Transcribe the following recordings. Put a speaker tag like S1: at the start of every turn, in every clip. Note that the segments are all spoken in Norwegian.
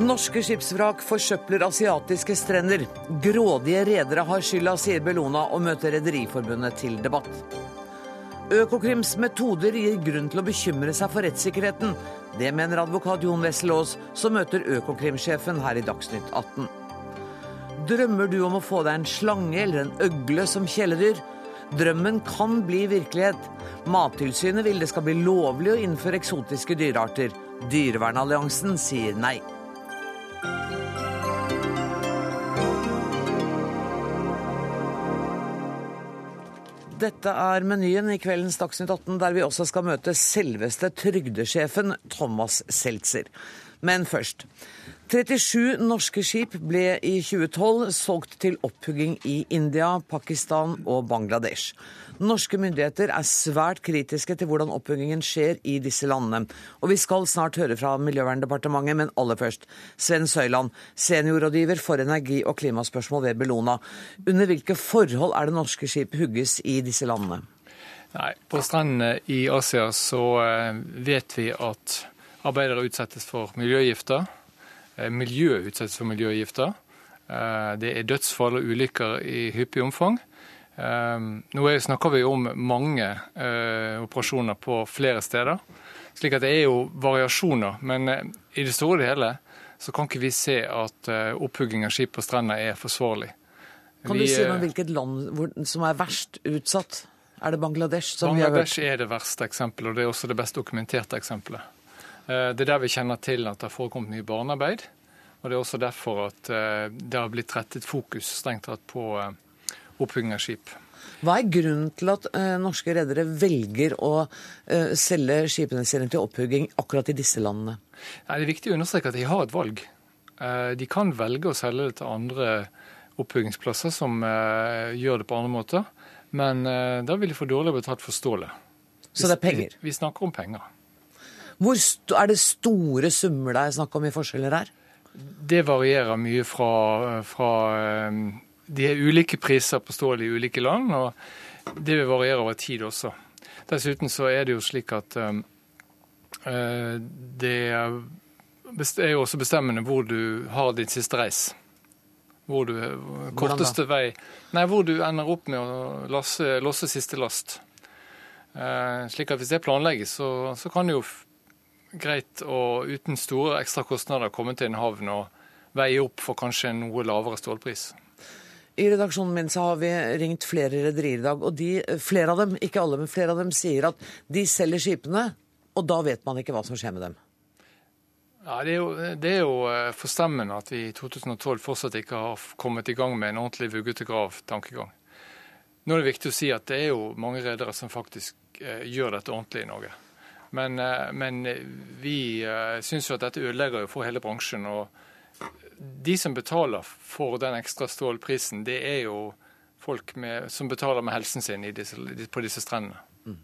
S1: Norske skipsvrak forsøpler asiatiske strender. Grådige redere har skylda, sier Bellona og møter Rederiforbundet til debatt. Økokrims metoder gir grunn til å bekymre seg for rettssikkerheten. Det mener advokat Jon Wessel-Aas, som møter Økokrim-sjefen her i Dagsnytt 18. Drømmer du om å få deg en slange eller en øgle som kjæledyr? Drømmen kan bli virkelighet. Mattilsynet vil det skal bli lovlig å innføre eksotiske dyrearter. Dyrevernalliansen sier nei. Dette er menyen i kveldens Dagsnytt 18, der vi også skal møte selveste trygdesjefen Thomas Seltzer. Men først. 37 norske skip ble i 2012 solgt til opphugging i India, Pakistan og Bangladesh. Norske myndigheter er svært kritiske til hvordan oppbyggingen skjer i disse landene. Og vi skal snart høre fra Miljøverndepartementet, men aller først. Sven Søyland, seniorrådgiver for energi- og klimaspørsmål ved Bellona. Under hvilke forhold er det norske skip hugges i disse landene?
S2: Nei, På strendene i Asia så eh, vet vi at arbeidere utsettes for miljøgifter. Eh, miljøet utsettes for miljøgifter. Eh, det er dødsfall og ulykker i hyppig omfang. Ehm, nå snakker vi om mange eh, operasjoner på flere steder, slik at det er jo variasjoner. Men eh, i det store og hele så kan ikke vi se at eh, opphugging av skip på strenda er forsvarlig.
S1: Kan du si noe om hvilket land som er verst utsatt? Er det Bangladesh? som
S2: Bangladesh vi har hørt? er det verste eksempelet, og det er også det best dokumenterte eksempelet. Det er der vi kjenner til at det har forekommet mye barnearbeid. Og det er også derfor at det har blitt rettet fokus strengt tatt på oppbygging av skip.
S1: Hva er grunnen til at uh, norske redere velger å uh, selge skipene sine til opphugging akkurat i disse landene?
S2: Nei, det er viktig å understreke at de har et valg. Uh, de kan velge å selge det til andre opphuggingsplasser som gjør det på andre måter, men da vil de få dårlig betalt for stålet.
S1: Så det er penger?
S2: Vi, vi snakker om penger.
S1: Hvor er det store summer det er snakk om i forskjeller her?
S2: Det varierer mye fra, fra de er ulike priser på stål i ulike land, og det vil variere over tid også. Dessuten så er det jo slik at um, det er jo også bestemmende hvor du har din siste reis. Hvor du Korteste vei Nei, hvor du ender opp med å lasse, losse siste last. Uh, slik at hvis det planlegges, så, så kan det jo greit og uten store ekstra kostnader komme til en havn og veie opp for kanskje en noe lavere stålpris.
S1: I redaksjonen min så har vi ringt flere rederier i dag, og de, flere av dem, ikke alle, men flere av dem sier at de selger skipene, og da vet man ikke hva som skjer med dem.
S2: Ja, Det er jo, det er jo eh, forstemmende at vi i 2012 fortsatt ikke har kommet i gang med en ordentlig vugge til grav-tankegang. Nå er det viktig å si at det er jo mange redere som faktisk eh, gjør dette ordentlig i Norge. Men, eh, men vi eh, syns jo at dette ødelegger jo for hele bransjen. og de som betaler for den ekstra stålprisen, det er jo folk med, som betaler med helsen sin disse, på disse strendene. Mm.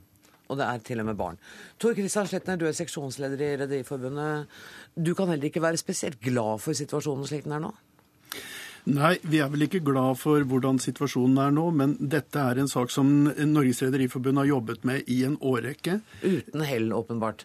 S1: Og det er til og med barn. Tor Kristian Sletner, du er seksjonsleder i Rederiforbundet. Du kan heller ikke være spesielt glad for situasjonen slik den er nå?
S3: Nei, vi er vel ikke glad for hvordan situasjonen er nå, men dette er en sak som Norges Rederiforbund har jobbet med i en årrekke.
S1: Uten hell, åpenbart.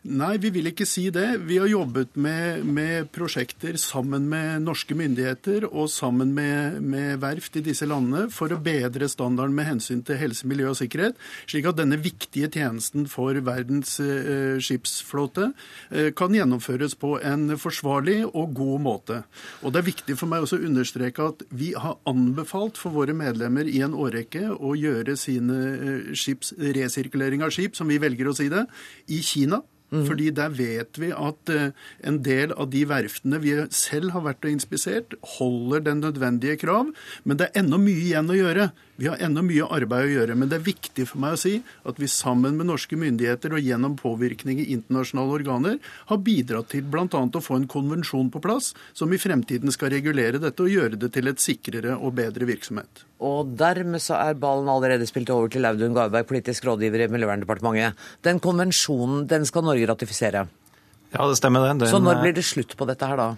S3: Nei, vi vil ikke si det. Vi har jobbet med, med prosjekter sammen med norske myndigheter og sammen med, med, verft i disse landene for å bedre standarden med hensyn til helse, miljø og sikkerhet, slik at denne viktige tjenesten for verdens eh, skipsflåte eh, kan gjennomføres på en forsvarlig og god måte. Og Det er viktig for meg også å understreke at vi har anbefalt for våre medlemmer i en årrekke å gjøre sine eh, skips, resirkulering av skip, som vi velger å si det, i Kina. Mm. Fordi der vet vi at uh, en del av de verftene vi selv har vært og inspisert, holder den nødvendige krav. Men det er ennå mye igjen å gjøre. Vi har ennå mye arbeid å gjøre, men det er viktig for meg å si at vi sammen med norske myndigheter og gjennom påvirkning i internasjonale organer har bidratt til bl.a. å få en konvensjon på plass som i fremtiden skal regulere dette og gjøre det til et sikrere og bedre virksomhet.
S1: Og dermed så er ballen allerede spilt over til Audun Garberg, politisk rådgiver i Miljøverndepartementet. Den konvensjonen den skal Norge ratifisere.
S4: Ja, det stemmer det.
S1: Den, så når blir det slutt på dette her da?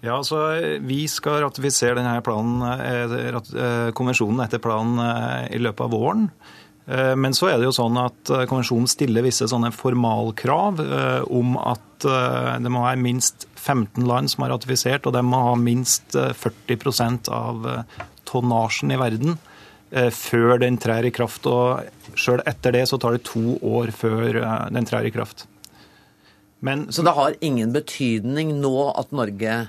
S4: Ja, altså Vi skal ratifisere denne planen, eh, eh, konvensjonen etter planen eh, i løpet av våren. Men så er det jo sånn at konvensjonen stiller visse sånne formalkrav om at det må være minst 15 land som har ratifisert, og de må ha minst 40% av tonnasjen i verden før den trer i kraft. Og sjøl etter det så tar det to år før den trer i kraft.
S1: Men, så det har ingen betydning nå at Norge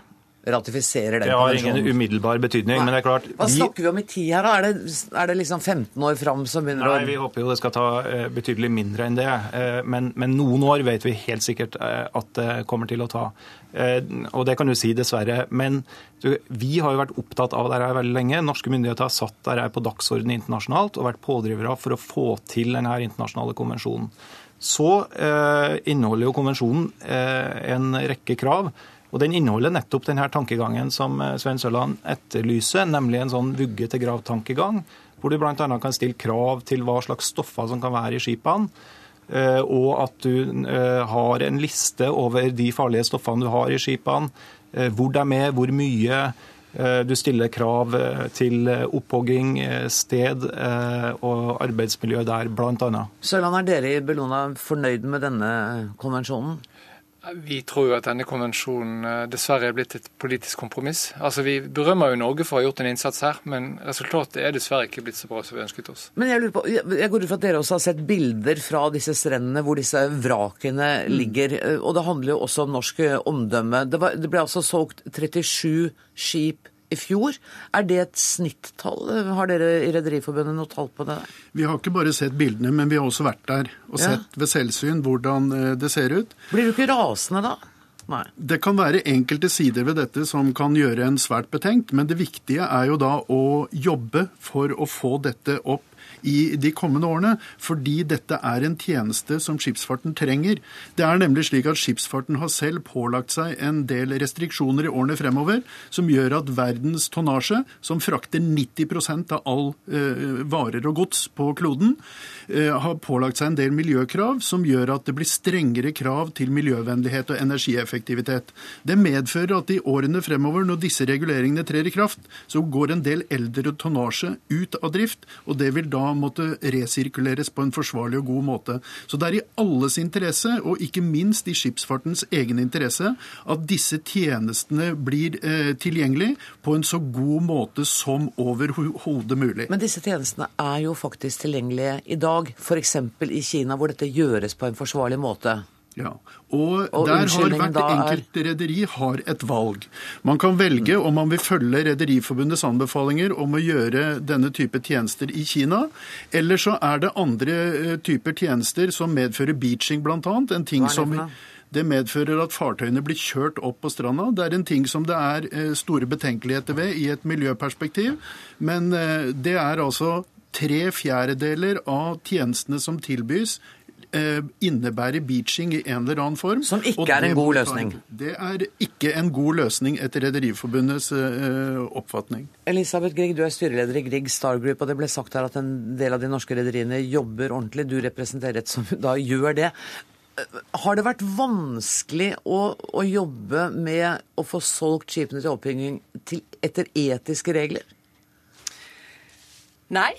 S1: ratifiserer den
S4: konvensjonen? Det har ingen umiddelbar betydning, Nei. men det er klart
S1: Hva snakker vi om i tid her, da? Er det, er det liksom 15 år fram som begynner
S4: å Nei, vi håper jo det skal ta uh, betydelig mindre enn det. Uh, men, men, noen år vet vi helt sikkert uh, at det kommer til å ta. og det kan du si, dessverre. Men vi har jo vært opptatt av dette veldig lenge. Norske myndigheter har satt dette på dagsordenen internasjonalt og vært pådrivere for å få til denne internasjonale konvensjonen. Så inneholder jo konvensjonen en rekke krav og Den inneholder nettopp denne tankegangen som eh, Svein Sørland etterlyser, nemlig en sånn vugge til grav-tankegang, hvor du bl.a. kan stille krav til hva slags stoffer som kan være i skipene. Eh, og at du eh, har en liste over de farlige stoffene du har i skipene. Hvor de er, hvor mye. Du stiller krav til opphogging, sted og arbeidsmiljø der, bl.a.
S1: Sørland, er dere i Bellona fornøyd med denne konvensjonen?
S2: Vi tror jo at denne konvensjonen eh, dessverre er blitt et politisk kompromiss. Altså, Vi berømmer jo Norge for å ha gjort en innsats her, men resultatet er dessverre ikke blitt så bra som vi ønsket oss.
S1: Men jeg lurer på, jeg går ut fra at dere også har sett bilder fra disse strendene hvor disse vrakene mm. ligger. Mm. og det handler jo også om norsk eh, omdømme. Det, var, det ble altså solgt 37 skip i fjor. Er det et snitttall? Har dere i Rederiforbundet noe tall på det?
S3: Vi har ikke bare sett bildene, men vi har også vært der og ja. sett ved selvsyn hvordan eh, det ser ut.
S1: Blir du ikke rasende da?
S3: Nei. Det kan være enkelte sider ved dette som kan gjøre en svært betenkt, men det viktige er jo da å jobbe for å få dette opp i de kommende årene, fordi dette er en tjeneste som skipsfarten trenger. Det er nemlig slik at skipsfarten har selv pålagt seg en del restriksjoner i årene fremover, som gjør at verdens tonnasje, som frakter 90 av all eh, varer og gods på kloden, har pålagt seg en del miljøkrav som gjør at det blir strengere krav til miljøvennlighet og energieffektivitet. Det medfører at i årene fremover, når disse reguleringene trer i kraft, så går en del eldre tonnasje ut av drift, og det vil da måtte resirkuleres på en forsvarlig og god måte. Så det er i alles interesse, og ikke minst i skipsfartens egen interesse, at disse tjenestene blir eh, tilgjengelig på en så god måte som overhodet mulig.
S1: Men disse tjenestene er jo faktisk tilgjengelige i dag, f.eks. i Kina, hvor dette gjøres på en forsvarlig måte.
S3: Ja, og, og der har hvert enkelt rederi har et valg. Man kan velge om man vil følge Rederiforbundets anbefalinger om å gjøre denne type tjenester i Kina, eller så er det andre eh, typer tjenester som medfører beaching, bl.a. En ting som det medfører at fartøyene blir kjørt opp på stranda. Det er en ting som det er eh, store betenkeligheter ved i et miljøperspektiv, men eh, det er altså tre fjerdedeler av tjenestene som tilbys, Eh, innebærer beaching i en eller annen form.
S1: Som ikke er en god løsning?
S3: Det er ikke en god løsning etter Rederiforbundets eh, oppfatning.
S1: Elisabeth Grieg, du er styreleder i Grieg Star Group, og det ble sagt her at en del av de norske rederiene jobber ordentlig. Du representerer et som da gjør det. Har det vært vanskelig å, å jobbe med å få solgt skipene til oppbygging til, etter etiske regler?
S5: Nei.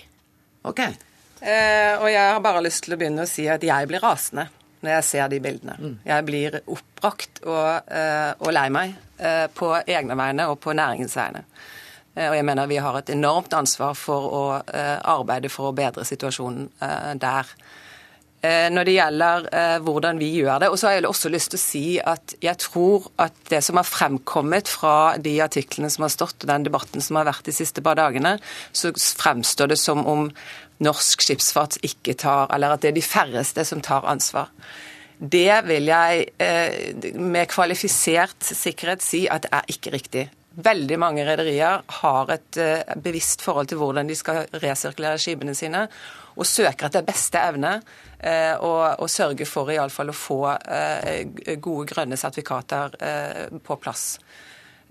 S1: Ok.
S5: Eh, og jeg har bare lyst til å begynne å si at jeg blir rasende når jeg ser de bildene. Mm. Jeg blir oppbrakt og, eh, og, lei meg eh, på egne vegne og på næringens vegne. Eh, og jeg mener vi har et enormt ansvar for å eh, arbeide for å bedre situasjonen eh, der. Når det gjelder hvordan vi gjør det. Og så har jeg også lyst til å si at jeg tror at det som har fremkommet fra de artiklene som har stått, og den debatten som har vært de siste par dagene, så fremstår det som om norsk skipsfart ikke tar, eller at det er de færreste som tar ansvar. Det vil jeg eh, med kvalifisert sikkerhet si at det er ikke riktig. Veldig mange rederier har et eh, bevisst forhold til hvordan de skal resirkulere skipene sine, og søker etter beste evne eh, og, og sørger for iallfall å få gode grønne sertifikater på plass.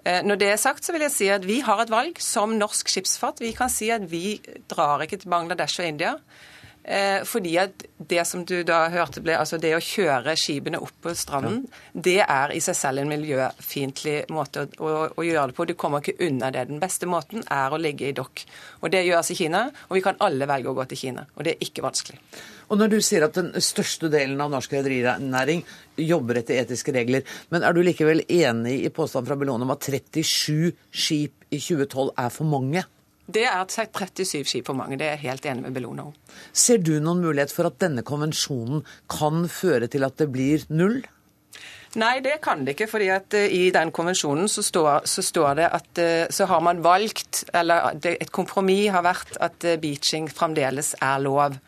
S5: Eh, når det er sagt, så vil jeg si at vi har et valg som norsk skipsfart. Vi kan si at vi drar ikke til Bangladesh og India. Eh, fordi at det som du da hørte ble, altså det å kjøre skipene opp på stranden, ja. det er i seg selv en miljøfiendtlig måte å, å, å, gjøre det på. Du kommer ikke unna det. Den beste måten er å ligge i dokk. Og det gjøres i Kina, og vi kan alle velge å gå til Kina. Og det er ikke vanskelig.
S1: Og når du sier at den største delen av norsk rederinæring jobber etter etiske regler, men er du likevel enig i påstanden fra Bellone om at 37 skip i 2012 er for mange?
S5: Det er 37 skip for mange. Det er jeg helt enig med Bellona om.
S1: Ser du noen mulighet for at denne konvensjonen kan føre til at det blir null?
S5: Nei, det kan det ikke. fordi at uh, I den konvensjonen så står, så står det at uh, så har man valgt, eller et kompromiss har vært at uh, beaching fremdeles er lov.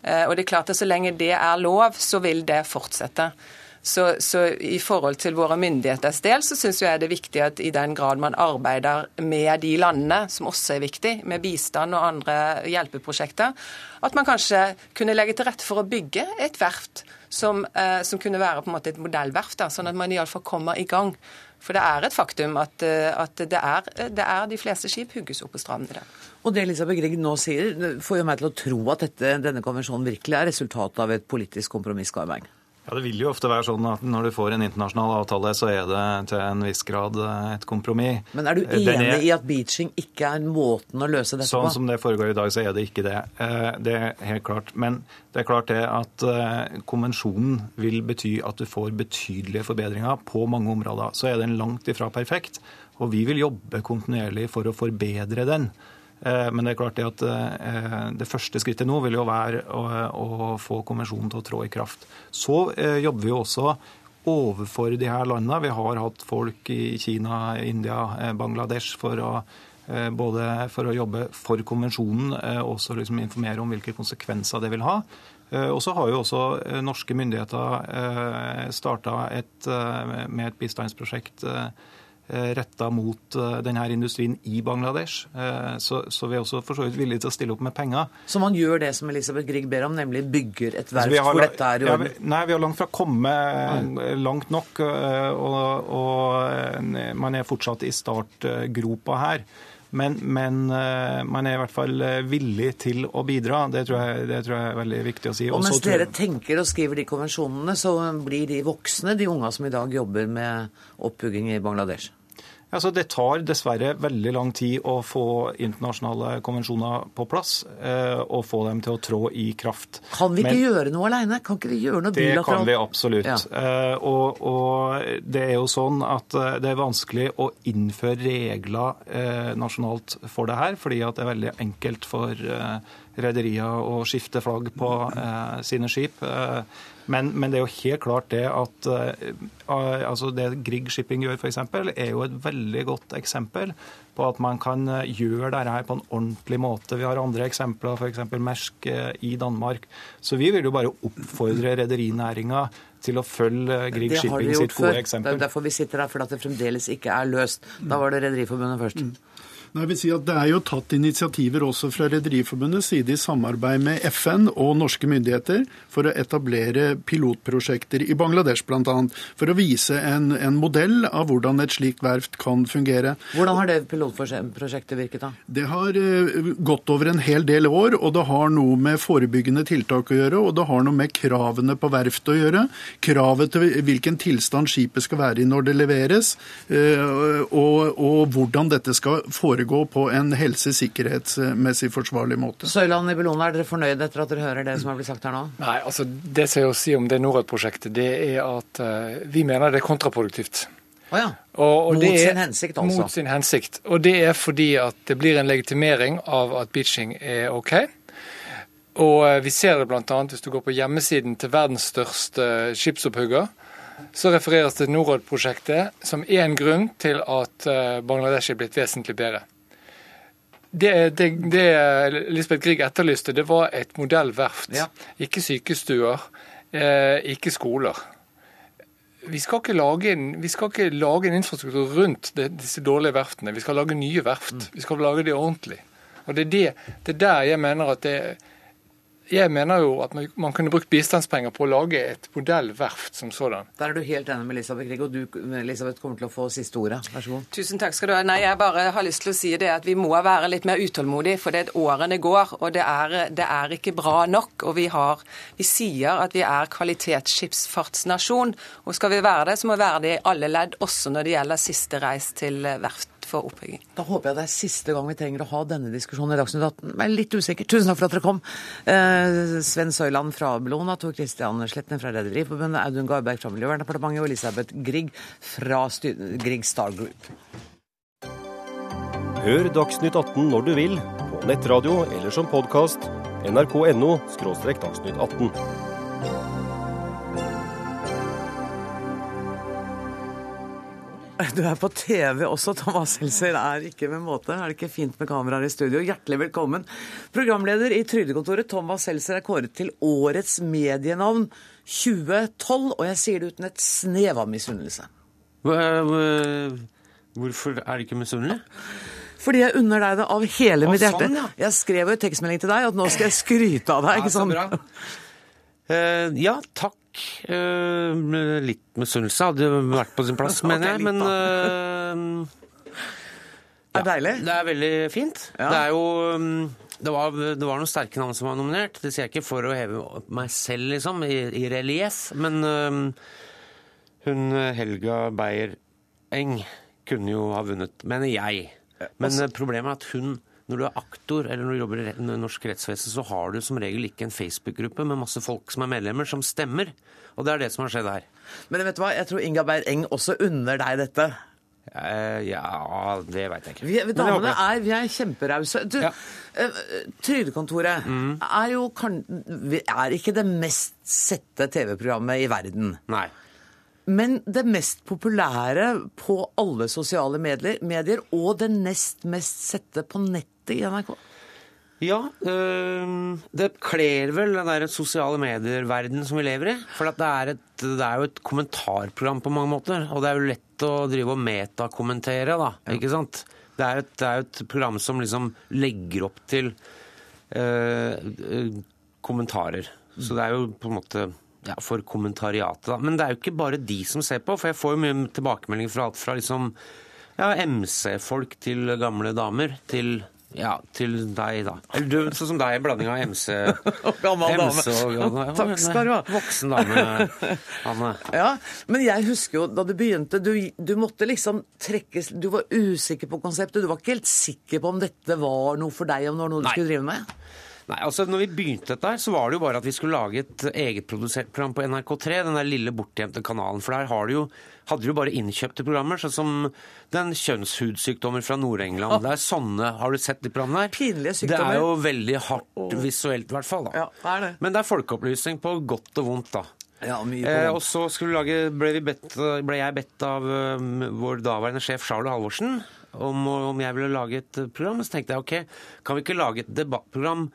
S5: og det er klart at Så lenge det er lov, så vil det fortsette. Så, så, i forhold til våre myndigheters del så syns jeg det er viktig at i den grad man arbeider med de landene, som også er viktig, med bistand og andre hjelpeprosjekter, at man kanskje kunne legge til rette for å bygge et verft som, eh, som kunne være på en måte et modellverft, da, sånn at man iallfall kommer i gang. For det er et faktum at, eh, at det, er, det, er, de fleste skip hugges opp på stranden i dag.
S1: Og det Elisabeth Grieg nå sier, får jo meg til å tro at dette, denne konvensjonen virkelig er resultatet av et politisk kompromiss.
S4: Ja, Det vil jo ofte være sånn at når du får en internasjonal avtale, så er det til en viss grad eh, et kompromiss.
S1: Men er du enig er, i at beaching ikke er måten å løse dette
S4: sånn
S1: på?
S4: Sånn som det foregår i dag, så er det ikke det. Eh, det er helt klart. Men det er klart det at eh, konvensjonen vil bety at du får betydelige forbedringer på mange områder. Så er den langt ifra perfekt, og vi vil jobbe kontinuerlig for å forbedre den. Eh, men det er klart det at eh, det første skrittet nå vil jo være å, få konvensjonen til å trå i kraft. Så eh, jobber vi jo også overfor de her landene. Vi har hatt folk i Kina, India, Bangladesh for å, både for å jobbe for konvensjonen og også liksom informere om hvilke konsekvenser det vil ha. Og så har jo også norske myndigheter starta med et bistandsprosjekt retta mot eh, denne industrien i Bangladesh. Eh, så, så vi er også for så vidt villige til å stille opp med penger.
S1: Så man gjør det som Elisabeth Grieg ber om, nemlig bygger et verft altså hvor dette er i orden?
S4: Ja, nei, vi har langt fra kommet langt nok. Og, og, man er fortsatt i startgropa her. Men, men, man er i hvert fall villig til å bidra. Det tror jeg, det tror jeg er veldig viktig å si.
S1: Og mens dere tenker og skriver de konvensjonene, så blir de voksne, de unga som i dag jobber med oppbygging i Bangladesh?
S4: Altså, det tar dessverre veldig lang tid å få internasjonale konvensjoner på plass eh, og få dem til å trå i kraft.
S1: Kan vi ikke Men, gjøre noe alene? Kan ikke vi gjøre noe
S4: bilateralt? Det kan vi absolutt. Ja. Eh, og, og, det er jo sånn at eh, det er vanskelig å innføre regler eh, nasjonalt for det her, fordi at det er veldig enkelt for eh, rederier å skifte flagg på eh, sine skip. Men, men, det er jo helt klart det at uh, altså det Grieg Shipping gjør, f.eks., er jo et veldig godt eksempel på at man kan eh, gjøre dette her på en ordentlig måte. Vi har andre eksempler, f.eks. Mersk uh, i Danmark. Så vi vil jo bare oppfordre rederinæringa til å følge Grieg Shipping sitt gode eksempel.
S1: Det er derfor vi sitter her, for at det fremdeles ikke er løst. Da var det Rederiforbundet først. Mm.
S3: Nei, jeg vil si at Det er jo tatt initiativer også fra Rederiforbundets side i samarbeid med FN og norske myndigheter for å etablere pilotprosjekter i Bangladesh bl.a. For å vise en, en, modell av hvordan et slikt verft kan fungere.
S1: Hvordan har det pilotprosjektet virket? da?
S3: Det har uh, gått over en hel del år, og det har noe med forebyggende tiltak å gjøre. Og det har noe med kravene på verftet å gjøre. Kravet til hvilken tilstand skipet skal være i når det leveres, uh, og, og hvordan dette skal foregå foregå på en helsesikkerhetsmessig forsvarlig måte.
S1: Søyland i Bellona, er dere fornøyd etter at dere hører det som har blitt sagt her nå?
S2: Nei, altså Det som jeg vil si om det Norad-prosjektet, det er at uh, vi mener det er kontraproduktivt.
S1: Oh ja. og, og mot er, sin hensikt, altså?
S2: Mot sin hensikt. Og det er fordi at det blir en legitimering av at beaching er OK. Og eh, vi ser det bl.a. hvis du går på hjemmesiden til verdens største skipsopphugger så refereres det til Norad-prosjektet som én grunn til at eh, Bangladesh er blitt vesentlig bedre. Det, det, det Lisbeth Grieg etterlyste, det var et modellverft. Ja. Ikke sykestuer, eh, ikke skoler. Vi skal, en, vi skal, ikke lage en, infrastruktur rundt disse dårlige verftene. Vi skal lage nye verft. Mm. Vi skal lage det ordentlig. Og det er, det, det er der jeg mener at det jeg mener jo at man kunne brukt bistandspenger på å lage et modellverft som sådan.
S1: Der er du helt enig med Elisabeth Grieg, og du Elisabeth, kommer til å få siste ordet. Vær så god.
S5: Tusen takk skal du ha. Nei, jeg bare har lyst til å si det at vi må være litt mer utålmodige, for det er årene går, og det er, det er ikke bra nok. Og vi, har, vi sier at vi er kvalitetsskipsfartsnasjon, og skal vi være det, så må vi være det i alle ledd, også når det gjelder siste reis til verft for oppbygging.
S1: Da håper jeg det er siste gang vi trenger å ha denne diskusjonen i Dagsnytt 18. Jeg er litt usikker. Tusen takk for at dere kom. Eh, Sven Søyland fra Bellona, Tor Christian Sletten fra Rederiforbundet, Audun Garberg fra Miljøverndepartementet og Elisabeth Grieg fra Grieg Star Group.
S6: Hør Dagsnytt 18 når du vil, på nettradio eller som podkast. nrk.no – dagsnytt 18.
S1: Du er på TV også, Thomas Seltzer. Er ikke med måte. Er det ikke fint med kameraer i studio? Hjertelig velkommen. Programleder i Trygdekontoret, Thomas Seltzer, er kåret til årets medienavn 2012. Og jeg sier det uten et snev av misunnelse.
S7: Hvorfor er det ikke misunnelig?
S1: Fordi jeg unner deg det av hele mitt hjerte. Sånn, ja. Jeg skrev jo en tekstmelding til deg at nå skal jeg skryte av deg. ikke sant? Ja.
S7: Uh, ja, takk. Uh, litt misunnelse hadde vært på sin plass, mener jeg. Men uh,
S1: Det er deilig?
S7: Det er veldig fint. Ja. Det er jo um, det var, det var, noen sterke navn som var nominert. Det sier jeg ikke for å heve meg selv, liksom, i, i relieff. Men um, hun Helga Beyer-Eng kunne jo ha vunnet, mener jeg. Men problemet er at hun når du er aktor eller når du jobber i norsk rettsvesen, så har du som regel ikke en Facebook-gruppe med masse folk som er medlemmer, som stemmer. Og det er det som har skjedd her.
S1: Men vet du hva, jeg tror Inga Beir Eng også unner deg dette.
S7: Eh, ja, det veit jeg ikke.
S1: Vi, damene er, vi er kjemperause. Du, ja. uh, Trygdekontoret mm. er jo kan, er ikke det mest sette TV-programmet i verden.
S7: Nei.
S1: Men det mest populære på alle sosiale medier, medier og det nest mest sette på nettet i NRK?
S7: Ja, det kler vel den der sosiale medier-verdenen som vi lever i. For det er, et, det, er jo et kommentarprogram på mange måter. Og det er jo lett å drive og metakommentere, da. Ja. Ikke sant? Det er, et, det er jo et program som liksom legger opp til øh, kommentarer. Så det er jo på en måte ja, for kommentariatet, da. Men det er jo ikke bare de som ser på, for jeg får jo mye tilbakemeldinger fra alt fra liksom ja, MC-folk til gamle damer til ja, til deg, da. Eller du, sånn som deg, blanding av MC
S1: og Gammel dame.
S7: Og, ja, Takk skal du ha. Voksen dame, Anne.
S1: Ja, men jeg husker jo da du begynte, du, du måtte liksom trekkes Du var usikker på konseptet. Du var ikke helt sikker på om dette var noe for deg, om det var noe du Nei. skulle drive med?
S7: Nei, altså når vi begynte dette, her, så var det jo bare at vi skulle lage et egetprodusert program på NRK3, den der lille bortgjemte kanalen. For der har du jo, hadde du jo bare innkjøpte programmer, sånn som den kjønnshudsykdommer fra Nord-England. Det er sånne, Har du sett de programmene der?
S1: Pinlige sykdommer.
S7: Det er jo veldig hardt visuelt, i hvert fall.
S1: da. Ja, det er det.
S7: Men det er folkeopplysning på godt og vondt, da.
S1: Ja, mye
S7: eh, og så lage, ble, bedt, ble, jeg bedt av um, vår daværende sjef Charles Halvorsen om, om jeg ville lage et program. Så tenkte jeg ok, kan vi ikke lage et debattprogram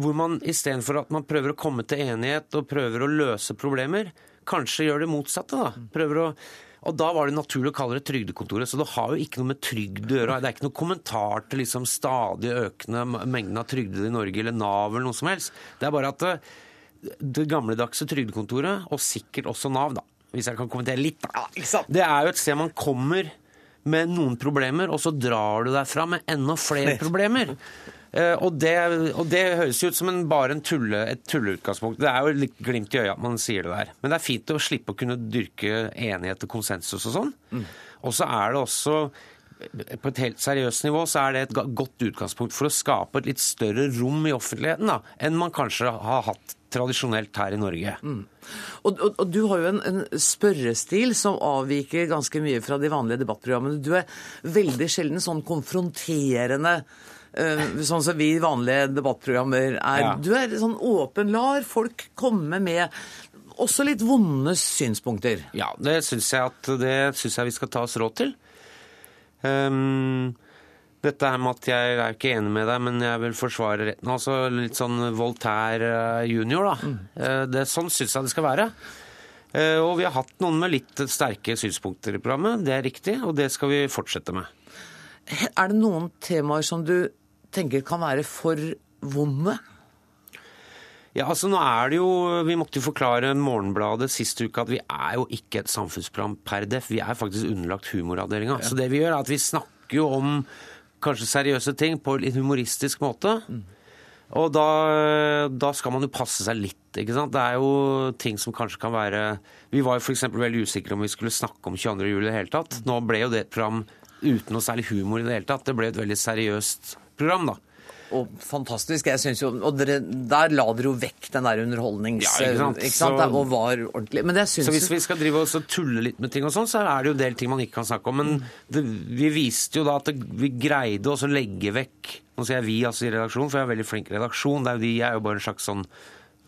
S7: hvor man istedenfor at man prøver å komme til enighet og prøver å løse problemer, kanskje gjør det motsatte. da. Prøver å og da var det naturlig å kalle det Trygdekontoret. Så det har jo ikke noe med trygd å gjøre. Det er ikke noe kommentar til liksom stadig økende mengden av trygdede i Norge eller Nav eller noe som helst. Det er bare at det, det gamledagse Trygdekontoret, og sikkert også Nav, da, hvis jeg kan kommentere litt, da. det er jo et sted man kommer med noen problemer, og så drar du derfra med enda flere problemer. Eh, og det, og det, høres ut som en, bare en tulle, et tulleutgangspunkt. Det er jo litt glimt i øyet at man sier det der. Men det er fint å slippe å kunne dyrke enighet og konsensus og sånn. Mm. Og så er det også på et helt seriøst nivå så er det et godt utgangspunkt for å skape et litt større rom i offentligheten da, enn man kanskje har hatt tradisjonelt her i Norge. Mm.
S1: Og, og, og, du har jo en, en, spørrestil som avviker ganske mye fra de vanlige debattprogrammene. Du er veldig sjelden sånn konfronterende Eh, sånn som vi vanlige debattprogrammer er. Ja. Du er sånn åpen, lar folk komme med også litt vonde synspunkter.
S7: Ja, det syns jeg, jeg vi skal ta oss råd til. Um, dette her med at jeg er ikke enig med deg, men jeg vil forsvare retten. Altså litt sånn Voltaire eh, junior, da. Mm. Eh, det, sånn syns jeg det skal være. Og vi har hatt noen med litt sterke synspunkter i programmet, det er riktig, og det skal vi fortsette med.
S1: Er det noen temaer som du tenker kan være for vonde?
S7: Ja, altså nå er det jo, Vi måtte jo forklare Morgenbladet sist uke at vi er jo ikke et samfunnsprogram per def. Vi er faktisk underlagt humoravdelinga. Så det vi gjør, er at vi snakker jo om kanskje seriøse ting på litt humoristisk måte. Og da, da skal man jo passe seg litt. ikke sant? Det er jo ting som kanskje kan være Vi var jo f.eks. veldig usikre om vi skulle snakke om 22. juli i det hele tatt. Nå ble jo det et program uten noe særlig humor i det hele tatt. Det ble et veldig seriøst program, da.
S1: Og fantastisk. jeg synes jo, og dere, Der la dere jo vekk den der underholdnings...
S7: Ja, ikke sant?
S1: Ikke sant?
S7: Så-
S1: og var ordentlig. Men det syns
S7: Så hvis vi skal drive oss og tulle litt med ting og sånn, så er det jo en del ting man ikke kan snakke om. Men det, vi viste jo da at det, vi greide å legge vekk Nå sier jeg vi altså i redaksjonen, for jeg er veldig flink redaksjon. Det er jo de, jeg er jo bare en slags sånn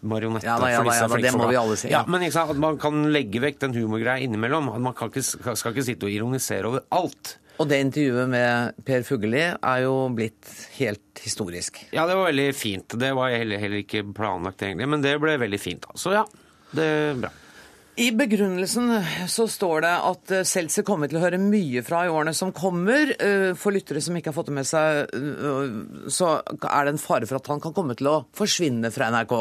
S7: marionette
S1: Ja da, ja da, ja da, det må vi alle si,
S7: Ja, men sant, at man kan legge vekk den humorgreia innimellom. At man kan ikke, skal ikke sitte og ironisere over alt.
S1: Og det intervjuet med Per Fugelli er jo blitt helt historisk.
S7: Ja, det var veldig fint. Det var heller, heller ikke planlagt egentlig, men det ble veldig fint. Så ja, det er bra.
S1: I begrunnelsen så står det at eh, Seltzer kommer til å høre mye fra i årene som kommer. Eh, For lyttere som ikke har fått det med seg, eh, så er det en fare for at han kan komme til å forsvinne fra NRK.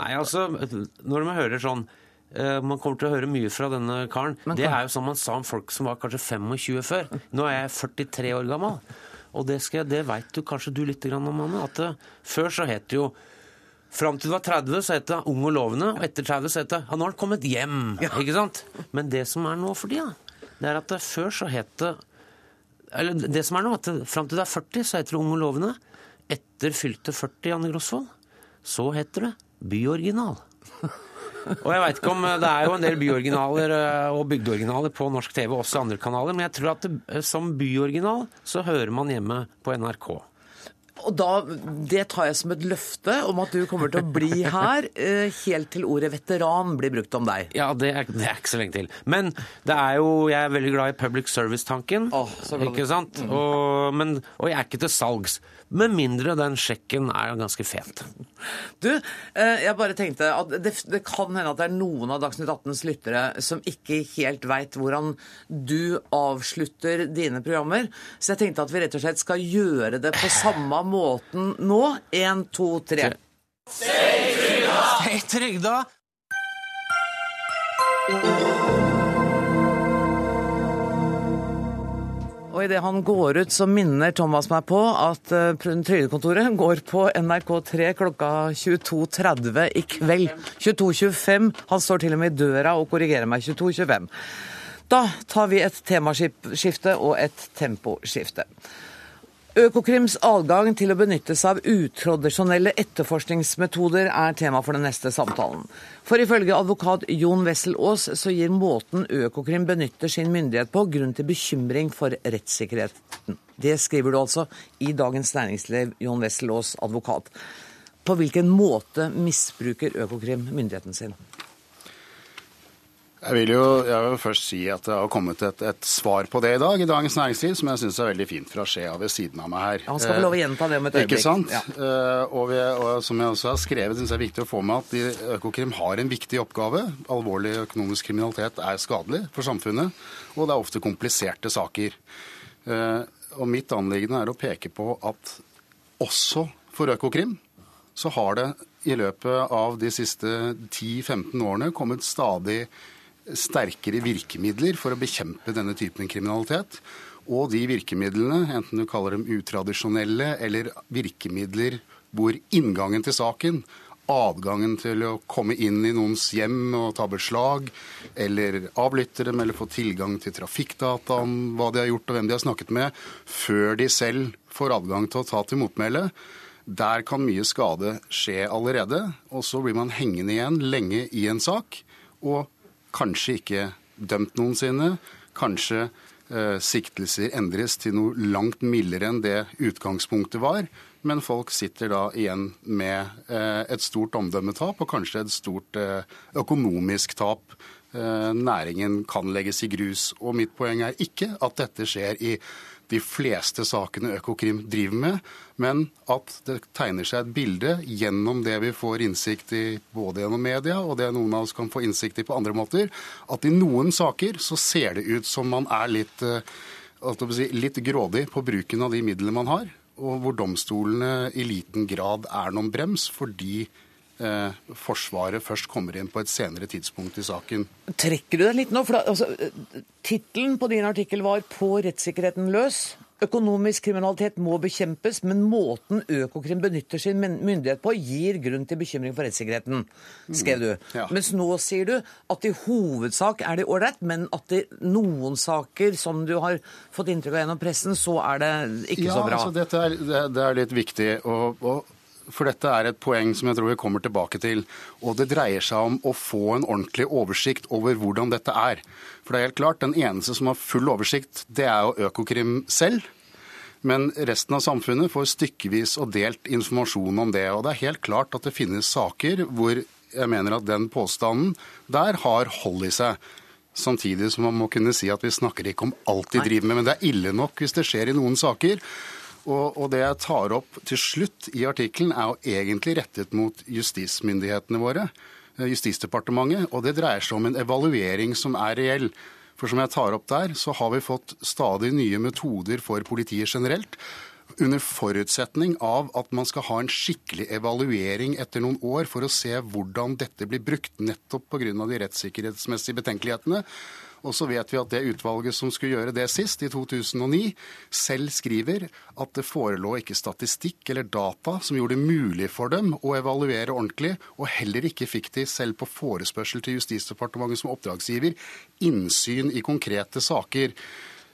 S7: Nei, altså, når man hører sånn Man kommer til å høre mye fra denne karen.
S1: Men
S7: det er jo som man sa om folk som var kanskje 25 før. Nå er jeg 43 år gammel. Og det, skal, det veit du kanskje du litt om, Anne. At det, før så het det jo Fram til du var 30, så het det Ung og lovende. Og etter 30 så het det Ja, nå har han kommet hjem. Ikke sant? Men det som er nå for tida, det er at det, før så het det Eller det som er nå, at fram til du er 40, så heter det Ung og lovende. Etter fylte 40, Anne Grosvold, så heter det Byoriginal. Og jeg vet ikke om Det er jo en del byoriginaler eh, og bygdeoriginaler på norsk TV, også andre kanaler, men jeg tror at det, eh, som byoriginal så hører man hjemme på NRK.
S1: Og da, Det tar jeg som et løfte om at du kommer til å bli her eh, helt til ordet veteran blir brukt om deg.
S7: Ja, det er, det er ikke så lenge til. Men det er jo, jeg er veldig glad i public service-tanken.
S1: Oh,
S7: ikke sant? Og, men, og jeg er ikke til salgs. Med mindre den sjekken er ganske fet.
S1: Du, eh, jeg bare tenkte at det, det kan hende at det er noen av Dagsnytt 18s lyttere som ikke helt veit hvordan du avslutter dine programmer. Så jeg tenkte at vi rett og slett skal gjøre det på samme måten nå. Én, to, tre.
S7: Hei, trygda!
S1: Og idet han går ut, så minner Thomas meg på at eh, Trygdekontoret går på NRK3 klokka 22.30 i kveld. 22.25. Han står til og med i døra og korrigerer meg 22.25. Da tar vi et temaskifte og et temposkifte. Økokrims adgang til å benytte seg av utradisjonelle etterforskningsmetoder er tema for den neste samtalen. For ifølge advokat Jon Wessel Aas så gir måten Økokrim benytter sin myndighet på grunn til bekymring for rettssikkerheten. Det skriver du altså i Dagens Næringsliv, Jon Wessel Aas, advokat. På hvilken måte misbruker Økokrim myndigheten sin?
S8: Jeg vil jo jeg vil først si at det har kommet et, et svar på det i dag i Dagens Næringsliv, som jeg syns er veldig fint fra Skjea ved siden av meg her.
S1: Ja, Han skal få lov å gjenta det om et øyeblikk.
S8: Ikke sant?
S1: Ja.
S8: Eh, og, vi, og som jeg også har skrevet, syns jeg er viktig å få med at de, Økokrim har en viktig oppgave. Alvorlig økonomisk kriminalitet er skadelig for samfunnet, og det er ofte kompliserte saker. Eh, og mitt anliggende er å peke på at også for Økokrim så har det i løpet av de siste 10-15 årene kommet stadig sterkere virkemidler for å bekjempe denne typen kriminalitet. Og de virkemidlene, enten du kaller dem utradisjonelle eller virkemidler hvor inngangen til saken, adgangen til å komme inn i noens hjem og ta beslag, eller avlytte dem eller få tilgang til trafikkdata om hva de har gjort og hvem de har snakket med, før de selv får adgang til å ta til motmæle, der kan mye skade skje allerede. Og så blir man hengende igjen lenge i en sak, og kanskje ikke dømt noensinne. Kanskje eh, siktelser endres til noe langt mildere enn det utgangspunktet var. Men folk sitter da igjen med eh, et stort omdømmetap og kanskje et stort eh, økonomisk tap. Eh, næringen kan legges i grus. Og mitt poeng er ikke at dette skjer i de fleste sakene Økokrim driver med, men at det tegner seg et bilde gjennom det vi får innsikt i både gjennom media og det noen av oss kan få innsikt i på andre måter, at i noen saker så ser det ut som man er litt, si, litt grådig på bruken av de midlene man har. Og hvor domstolene i liten grad er noen brems, fordi eh, Forsvaret først kommer inn på et senere tidspunkt i saken.
S1: Trekker du deg litt nå? For altså, Tittelen på din artikkel var 'På rettssikkerheten løs'. Økonomisk kriminalitet må bekjempes, men måten Økokrim benytter sin myndighet på, gir grunn til bekymring for rettssikkerheten, skrev du.
S8: Mm, ja.
S1: Mens nå sier du at i hovedsak er det ålreit, men at i noen saker, som du har fått inntrykk av gjennom pressen, så er det ikke
S8: ja,
S1: så bra.
S8: Altså, dette er, det, det er litt viktig. Og, og, for dette er et poeng som jeg tror vi kommer tilbake til. Og det dreier seg om å få en ordentlig oversikt over hvordan dette er. For det er helt klart, den eneste som har full oversikt, det er jo Økokrim selv. Men resten av samfunnet får stykkevis og delt informasjon om det. Og det er helt klart at det finnes saker hvor jeg mener at den påstanden der har hold i seg. Samtidig som man må kunne si at vi snakker ikke om alt de driver med, men det er ille nok hvis det skjer i noen saker. Og, og det jeg tar opp til slutt i artikkelen, er jo egentlig rettet mot justismyndighetene våre. Justisdepartementet, og det dreier seg om en evaluering som er reell. For som jeg tar opp der, så har vi fått stadig nye metoder for politiet generelt. Under forutsetning av at man skal ha en skikkelig evaluering etter noen år for å se hvordan dette blir brukt, nettopp pga. de rettssikkerhetsmessige betenkelighetene. Og så vet vi at det utvalget som skulle gjøre det sist, i 2009, selv skriver at det forelå ikke statistikk eller data som gjorde det mulig for dem å evaluere ordentlig, og heller ikke fikk de selv på forespørsel til Justisdepartementet som oppdragsgiver innsyn i konkrete saker.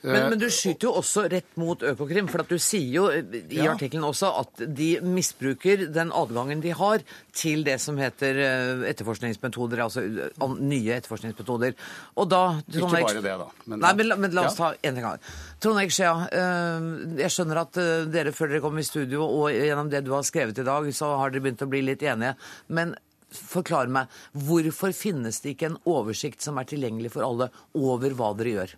S1: Men, men du skyter jo også rett mot Økokrim, for du sier jo i
S8: Ja.
S1: artikkelen også at de misbruker den adgangen de har til det som heter eh, etterforskningsmetoder, altså eh, nye etterforskningsmetoder. Og da
S8: Ikke bare det, da. Men,
S1: Nei, men, men la oss
S8: Ja.
S1: ta en ting av. Trond Erik Skjea, eh, jeg skjønner at eh, dere før dere kom i studio og gjennom det du har skrevet i dag, så har dere begynt å bli litt enige. Men forklar meg, hvorfor finnes det ikke en oversikt som er tilgjengelig for alle over hva dere gjør?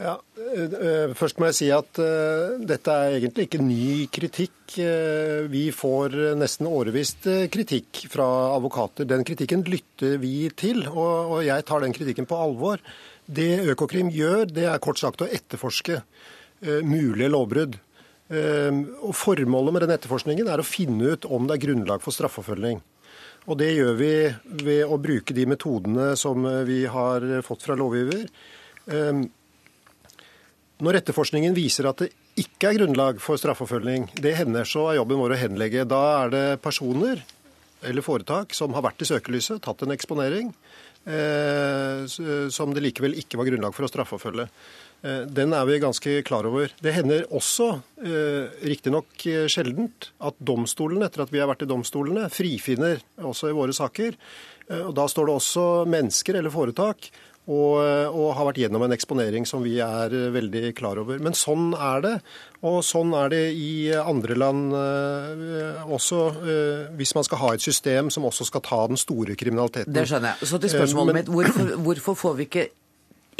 S9: Ja, eh, Først må jeg si at eh, dette er egentlig ikke ny kritikk. Eh, Vi får eh, nesten årevis eh, kritikk fra advokater. Den kritikken lytter vi til, og jeg tar den kritikken på alvor. Det Økokrim gjør, det er kort sagt å etterforske eh, mulige lovbrudd. Eh, Og Formålet med den etterforskningen er å finne ut om det er grunnlag for straffeforfølging. Og Det gjør vi ved å bruke de metodene som eh, vi har fått fra lovgiver. Når etterforskningen viser at det ikke er grunnlag for straffeforfølging, det hender så er jobben vår å henlegge. Da er det personer eller foretak som har vært i søkelyset, tatt en eksponering, eh, som det likevel ikke var grunnlag for å straffeforfølge. Eh, Den er vi ganske klar over. Det hender også, eh, riktignok eh, sjeldent, at domstolene, etter at vi har vært i domstolene, frifinner også i våre saker. Eh, Og Da står det også mennesker eller foretak og, og har vært gjennom en eksponering som vi er eh, veldig klar over. Men sånn er det, og sånn er det i andre land eh, også, eh, hvis man skal ha et system som også skal ta den store kriminaliteten.
S1: Det skjønner jeg. Så til
S9: Eh,
S1: spørsmålet
S9: men-
S1: mitt. Hvorfor, hvorfor får vi ikke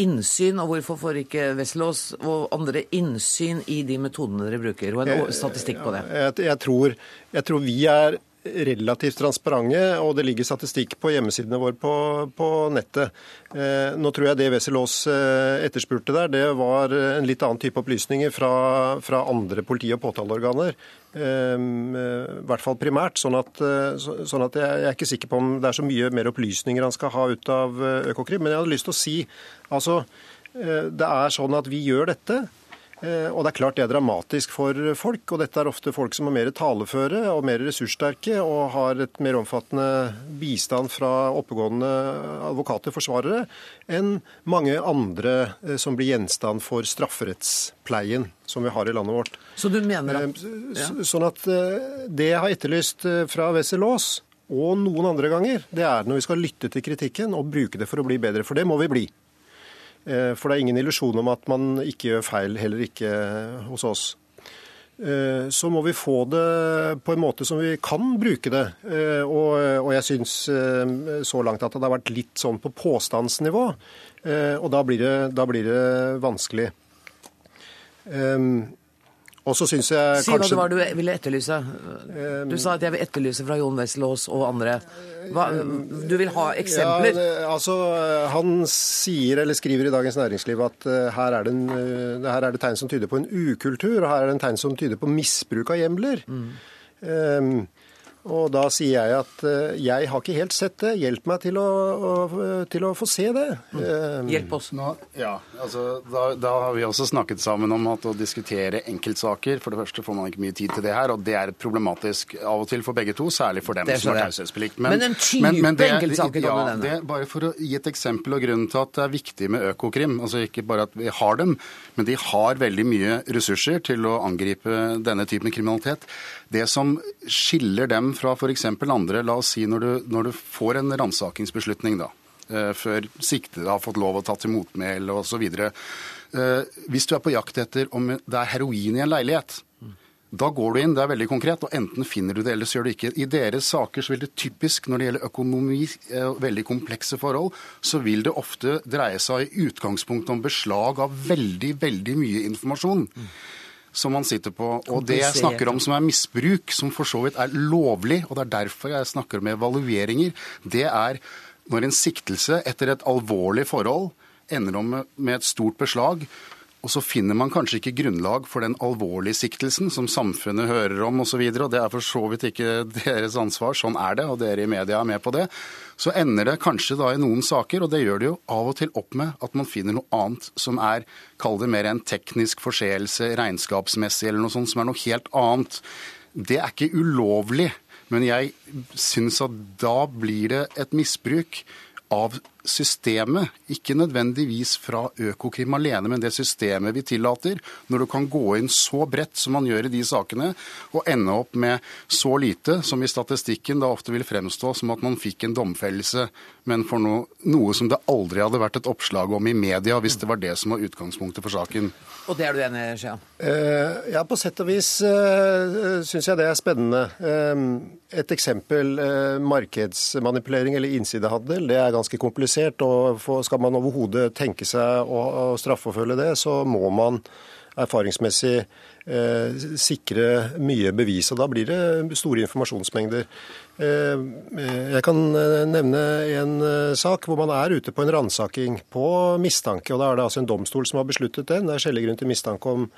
S1: innsyn, og hvorfor får ikke Wesselås og andre innsyn i de metodene dere bruker, og en statistikk på det?
S9: Jeg, jeg, tror, jeg tror vi er relativt transparente, og det ligger statistikk på hjemmesidene våre på, på nettet. Eh, nå tror jeg det Wesselås eh, etterspurte der, det var en litt annen type opplysninger fra, fra andre politi- og påtaleorganer. Eh, I hvert fall primært. Sånn at, eh, så, sånn at jeg, jeg er ikke sikker på om det er så mye mer opplysninger han skal ha ut av eh, Økokrim. Men jeg hadde lyst til å si altså, eh, det er sånn at vi gjør dette. Eh, Og det er klart det er dramatisk for folk, og dette er ofte folk som er mer taleføre og mer ressurssterke og har et mer omfattende bistand fra oppegående advokater, forsvarere, enn mange andre eh, som blir gjenstand for strafferettspleien som vi har i landet vårt.
S1: Så du mener
S9: Eh,
S1: at
S9: Ja. Sånn at eh, det jeg har etterlyst eh, fra Wessel Aas, og noen andre ganger, det er når vi skal lytte til kritikken og bruke det for å bli bedre. For det må vi bli. Eh, For det er ingen illusjon om at man ikke gjør feil, heller ikke hos oss. Eh, Så må vi få det på en måte som vi kan bruke det. Eh, Og, jeg syns eh, så langt at det har vært litt sånn på påstandsnivå. Eh, Og da blir det, da blir det vanskelig. Um, Og så syns jeg
S1: Si hva
S9: kanskje
S1: det var du ville etterlyse. Du sa at jeg vil etterlyse fra Jon Wessel-Aas og andre. Hva, du vil ha eksempler?
S9: Ja, det- altså, Han sier eller skriver i Dagens Næringsliv at eh, her, er det en, eh, her er det tegn som tyder på en ukultur, og her er det en tegn som tyder på misbruk av hjemler. Um, og da sier jeg at eh, jeg har ikke helt sett det. Hjelp meg til å, å, til å få se det. Um,
S1: Hjelp oss.
S8: Nå, ja, altså, da, da har vi også snakket sammen om at å diskutere enkeltsaker For det første får man ikke mye tid til det her, og det er problematisk av og til for begge to, særlig for dem
S1: Det
S8: som har
S1: skjønner
S8: taushetsplikt.
S1: Men en type enkeltsaker kan
S8: ja,
S1: du
S8: det, Bare for å gi et eksempel og grunnen til at det er viktig med Økokrim, altså ikke bare at vi har dem, men de har veldig mye ressurser til å angripe denne typen kriminalitet. Det som skiller dem fra f.eks. andre, la oss si når du, når du får en ransakingsbeslutning, da, eh, før siktede har fått lov å ta til motmæle osv. Eh, Hvis du er på jakt etter om det er heroin i en leilighet, da går du inn, det er veldig konkret, og enten finner du det, eller så gjør du ikke. I deres saker så vil det typisk, når det gjelder økonomi, og veldig komplekse forhold, så vil det ofte dreie seg i utgangspunktet om beslag av veldig, veldig mye informasjon. Som man sitter på. Og det jeg snakker om som er misbruk, som for så vidt er lovlig, og det er derfor jeg snakker om evalueringer, det er når en siktelse etter et alvorlig forhold ender om med- et stort beslag, og så finner man kanskje ikke grunnlag for den alvorlige siktelsen som samfunnet hører om osv. Og, og det er for så vidt ikke deres ansvar, sånn er det, og dere i media er med på det. Så ender det kanskje da i noen saker, og det gjør det jo av og til opp med at man finner noe annet som er, kall det mer en teknisk forseelse, regnskapsmessig eller noe sånt, som er noe helt annet. Det er ikke ulovlig, men jeg syns at da blir det et misbruk av systemet, ikke nødvendigvis fra Økokrim alene, men det systemet vi tillater, når du kan gå inn så bredt som man gjør i de sakene, og ende opp med så lite som i statistikken da ofte vil fremstå som at man fikk en domfellelse, men for noe, noe som det aldri hadde vært et oppslag om i media, hvis det var det som var utgangspunktet for saken.
S1: Og det er du enig i, Skea?
S9: Uh, ja, på sett og vis uh, syns jeg det er spennende. Uh, et eksempel, uh, markedsmanipulering eller innsidehandel, det er ganske komplisert. Og Skal man overhodet tenke seg å, å straffeforfølge det, så må man erfaringsmessig eh, sikre mye bevis. og Da blir det store informasjonsmengder. Eh, jeg kan eh, nevne en eh, sak hvor man er ute på en ransaking på mistanke. og Da er det altså en domstol som har besluttet den. Det er skjellig grunn til mistanke om,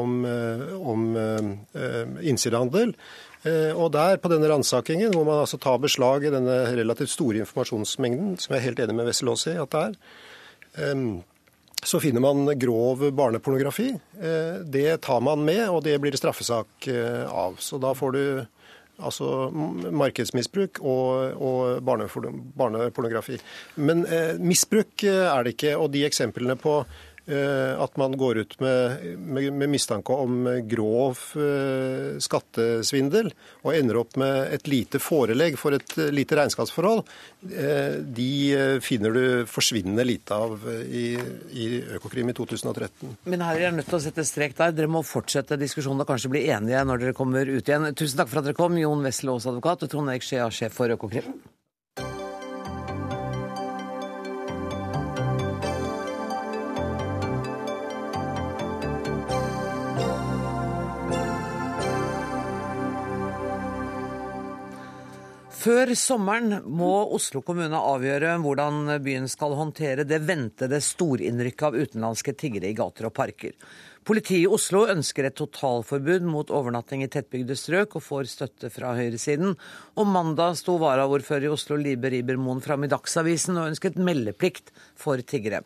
S9: om, eh, om eh, innsidehandel. Eh, Og der, på denne ransakingen, hvor man altså tar beslag i denne relativt store informasjonsmengden, som jeg er helt enig med Wessel Aas i at det er, eh, så finner man grov barnepornografi. Eh, Det tar man med, og det blir det straffesak eh, av. Så da får du altså markedsmisbruk og, og barnepornografi. Men misbruk er det ikke, og de eksemplene på at man går ut med, med, med mistanke om grov eh, skattesvindel og ender opp med et lite forelegg for et eh, lite regnskapsforhold, eh, de eh, finner du forsvinnende lite av eh, i, i Økokrim i 2013.
S1: Men her er jeg nødt til å sette strek der. Dere må fortsette diskusjonen og kanskje bli enige når dere kommer ut igjen. Tusen takk for at dere kom, Jon Wessel Aas advokat og Trond Eik Skjea, sjef for Økokrim. Før sommeren må Oslo kommune avgjøre hvordan byen skal håndtere det ventede storinnrykket av utenlandske tiggere i gater og parker. Politiet i Oslo ønsker et totalforbud mot overnatting i tettbygde strøk, og får støtte fra høyresiden. Og mandag sto varaordfører i Oslo Libe Ribermoen fram i Dagsavisen og ønsket meldeplikt for tiggere.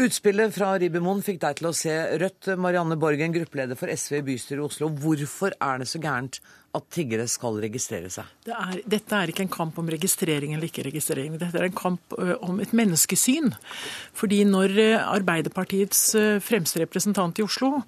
S1: Utspillet fra Ribermoen fikk deg til å se rødt. Marianne Borgen, gruppeleder for SV i bystyret i Oslo. Hvorfor er det så gærent at tiggere skal registrere seg?
S10: Det er, dette er ikke en kamp om registrering eller ikke registrering. Dette er en kamp om et menneskesyn. Fordi når Arbeiderpartiets fremste representant i Oslo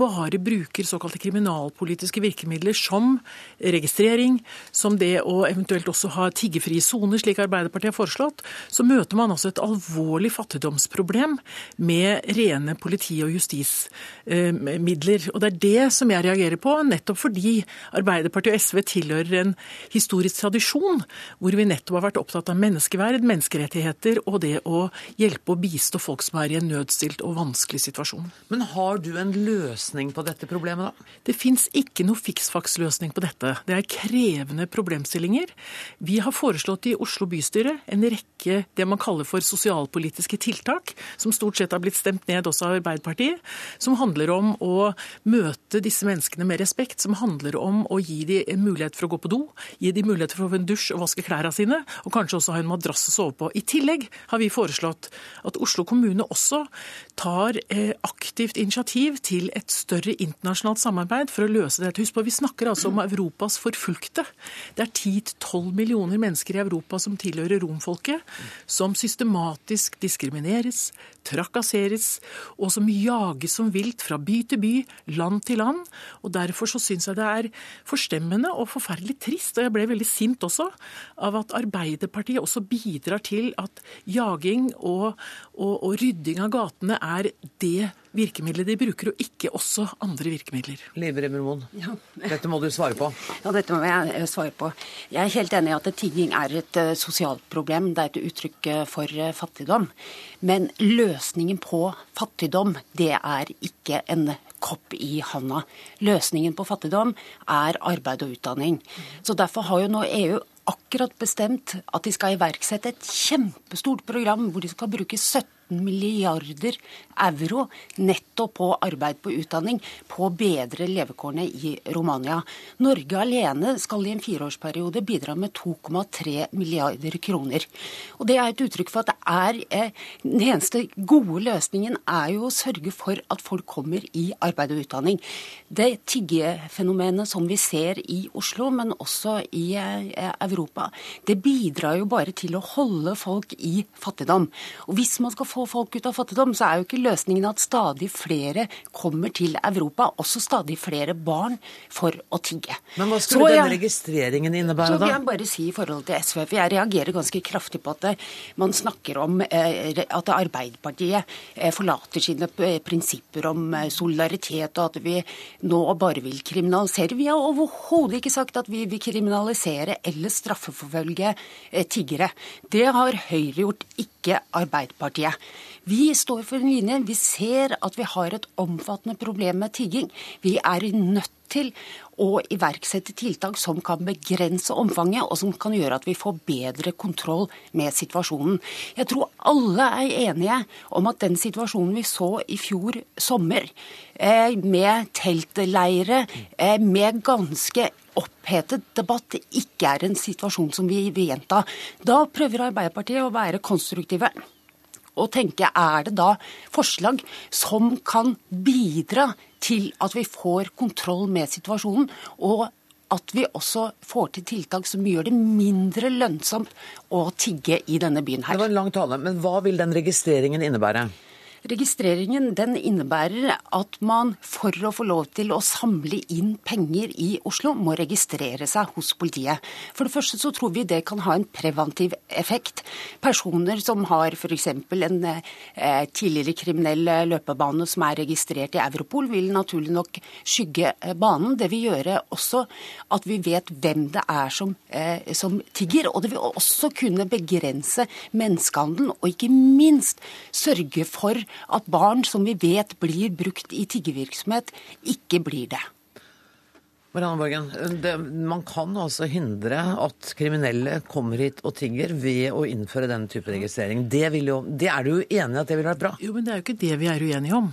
S10: bare bruker såkalte kriminalpolitiske virkemidler som registrering, som det å eventuelt også ha tiggefrie soner, slik Arbeiderpartiet har foreslått, så møter man altså et alvorlig fattigdomsproblem med rene politi- og justismidler. Og det er det som jeg reagerer på, nettopp fordi Arbeiderpartiet og SV tilhører en historisk tradisjon hvor vi nettopp har vært opptatt av menneskeverd, menneskerettigheter og det å hjelpe og bistå folk som er i en nødstilt og vanskelig situasjon.
S1: Men har du en løsning på dette problemet, da?
S10: Det fins ikke noe fiksfaksløsning på dette. Det er krevende problemstillinger. Vi har foreslått i Oslo bystyre en rekke det man kaller for sosialpolitiske tiltak, som stort sett har blitt stemt ned også av Arbeiderpartiet, som handler om å møte disse menneskene med respekt, som handler om å gi dem en mulighet for å gå på do, gi dem mulighet for å få en dusj og vaske klærne sine, og kanskje også ha en madrass å sove på. I tillegg har vi foreslått at Oslo kommune også tar eh, aktivt initiativ til et større internasjonalt samarbeid for å løse dette. Husk på, Vi snakker altså om Europas forfulgte. Det er 10-12 millioner mennesker i Europa som tilhører romfolket, som systematisk diskrimineres, trakasseres, og som jages som vilt fra by til by, land til land. Og Derfor så syns jeg det er forstemmende og forferdelig trist, og jeg ble veldig sint også, av at Arbeiderpartiet også bidrar til at jaging og, og, og rydding av gatene er det virkemidlet de bruker, og ikke også andre virkemidler.
S1: Liv Rimmermoen, ja. dette må du svare på.
S11: Ja, dette må jeg eh, svare på. Jeg er helt enig i at tigging er et uh, sosialt problem. Det er et uttrykk uh, for fattigdom. Men løsningen på fattigdom, det er ikke en kopp i handa. Løsningen på fattigdom er arbeid og utdanning. Så Derfor har jo nå EU akkurat bestemt at de skal iverksette et kjempestort program hvor de skal bruke 17 milliarder euro nettopp på arbeid på utdanning, på å bedre levekårene i Romania. Norge alene skal i en fireårsperiode bidra med 2,3 milliarder kroner. Og Det er et uttrykk for at det er eh, Den eneste gode løsningen er jo å sørge for at folk kommer i arbeid og utdanning. Det tiggefenomenet som vi ser i Oslo, men også i eh, Europa, det bidrar jo bare til å holde folk i fattigdom. Og Hvis man skal få få folk ut av fattigdom, så er jo ikke løsningen at stadig flere kommer til Europa, også stadig flere barn, for å tigge.
S1: Men hva skulle så, denne registreringen innebære, da?
S11: Så vil jeg bare si i forhold til SV, for jeg reagerer ganske kraftig på at det, man snakker om eh, at Arbeiderpartiet eh, forlater sine prinsipper om eh, solidaritet, og at vi nå bare vil kriminalisere. Vi har overhodet ikke sagt at vi vil kriminalisere eller straffeforfølge tiggere. Det har Høyre gjort, ikke Arbeiderpartiet. Vi står for en linje. Vi ser at vi har et omfattende problem med tigging. Vi er nødt til å iverksette tiltak som kan begrense omfanget, og som kan gjøre at vi får bedre kontroll med situasjonen. Jeg tror alle er enige om at den situasjonen vi så i fjor sommer, eh, med teltleire, eh, med ganske opphetet debatt ikke er en situasjon som vi vil gjenta. Da prøver Arbeiderpartiet å være konstruktive og tenke er det da forslag som kan bidra til at vi får kontroll med situasjonen, og at vi også får til tiltak som gjør det mindre lønnsomt å tigge i denne byen her.
S1: Det var en lang tale, men hva vil den registreringen innebære?
S11: Registreringen den innebærer at man for å få lov til å samle inn penger i Oslo, må registrere seg hos politiet. For det første så tror vi det kan ha en preventiv effekt. Personer som har f.eks. en eh, tidligere kriminell løpebane som er registrert i Europol, vil naturlig nok skygge eh, banen. Det vil gjøre også at vi vet hvem det er som, eh, som tigger. Og det vil også kunne begrense menneskehandelen, og ikke minst sørge for at barn som vi vet blir brukt i tiggevirksomhet, ikke blir det.
S1: Marianne Borgen, det, Man kan altså hindre at kriminelle kommer hit og tigger ved å innføre den type registrering. Det, jo, det er du jo enig i at det ville vært bra?
S10: Jo, men det er jo ikke det vi er uenige om.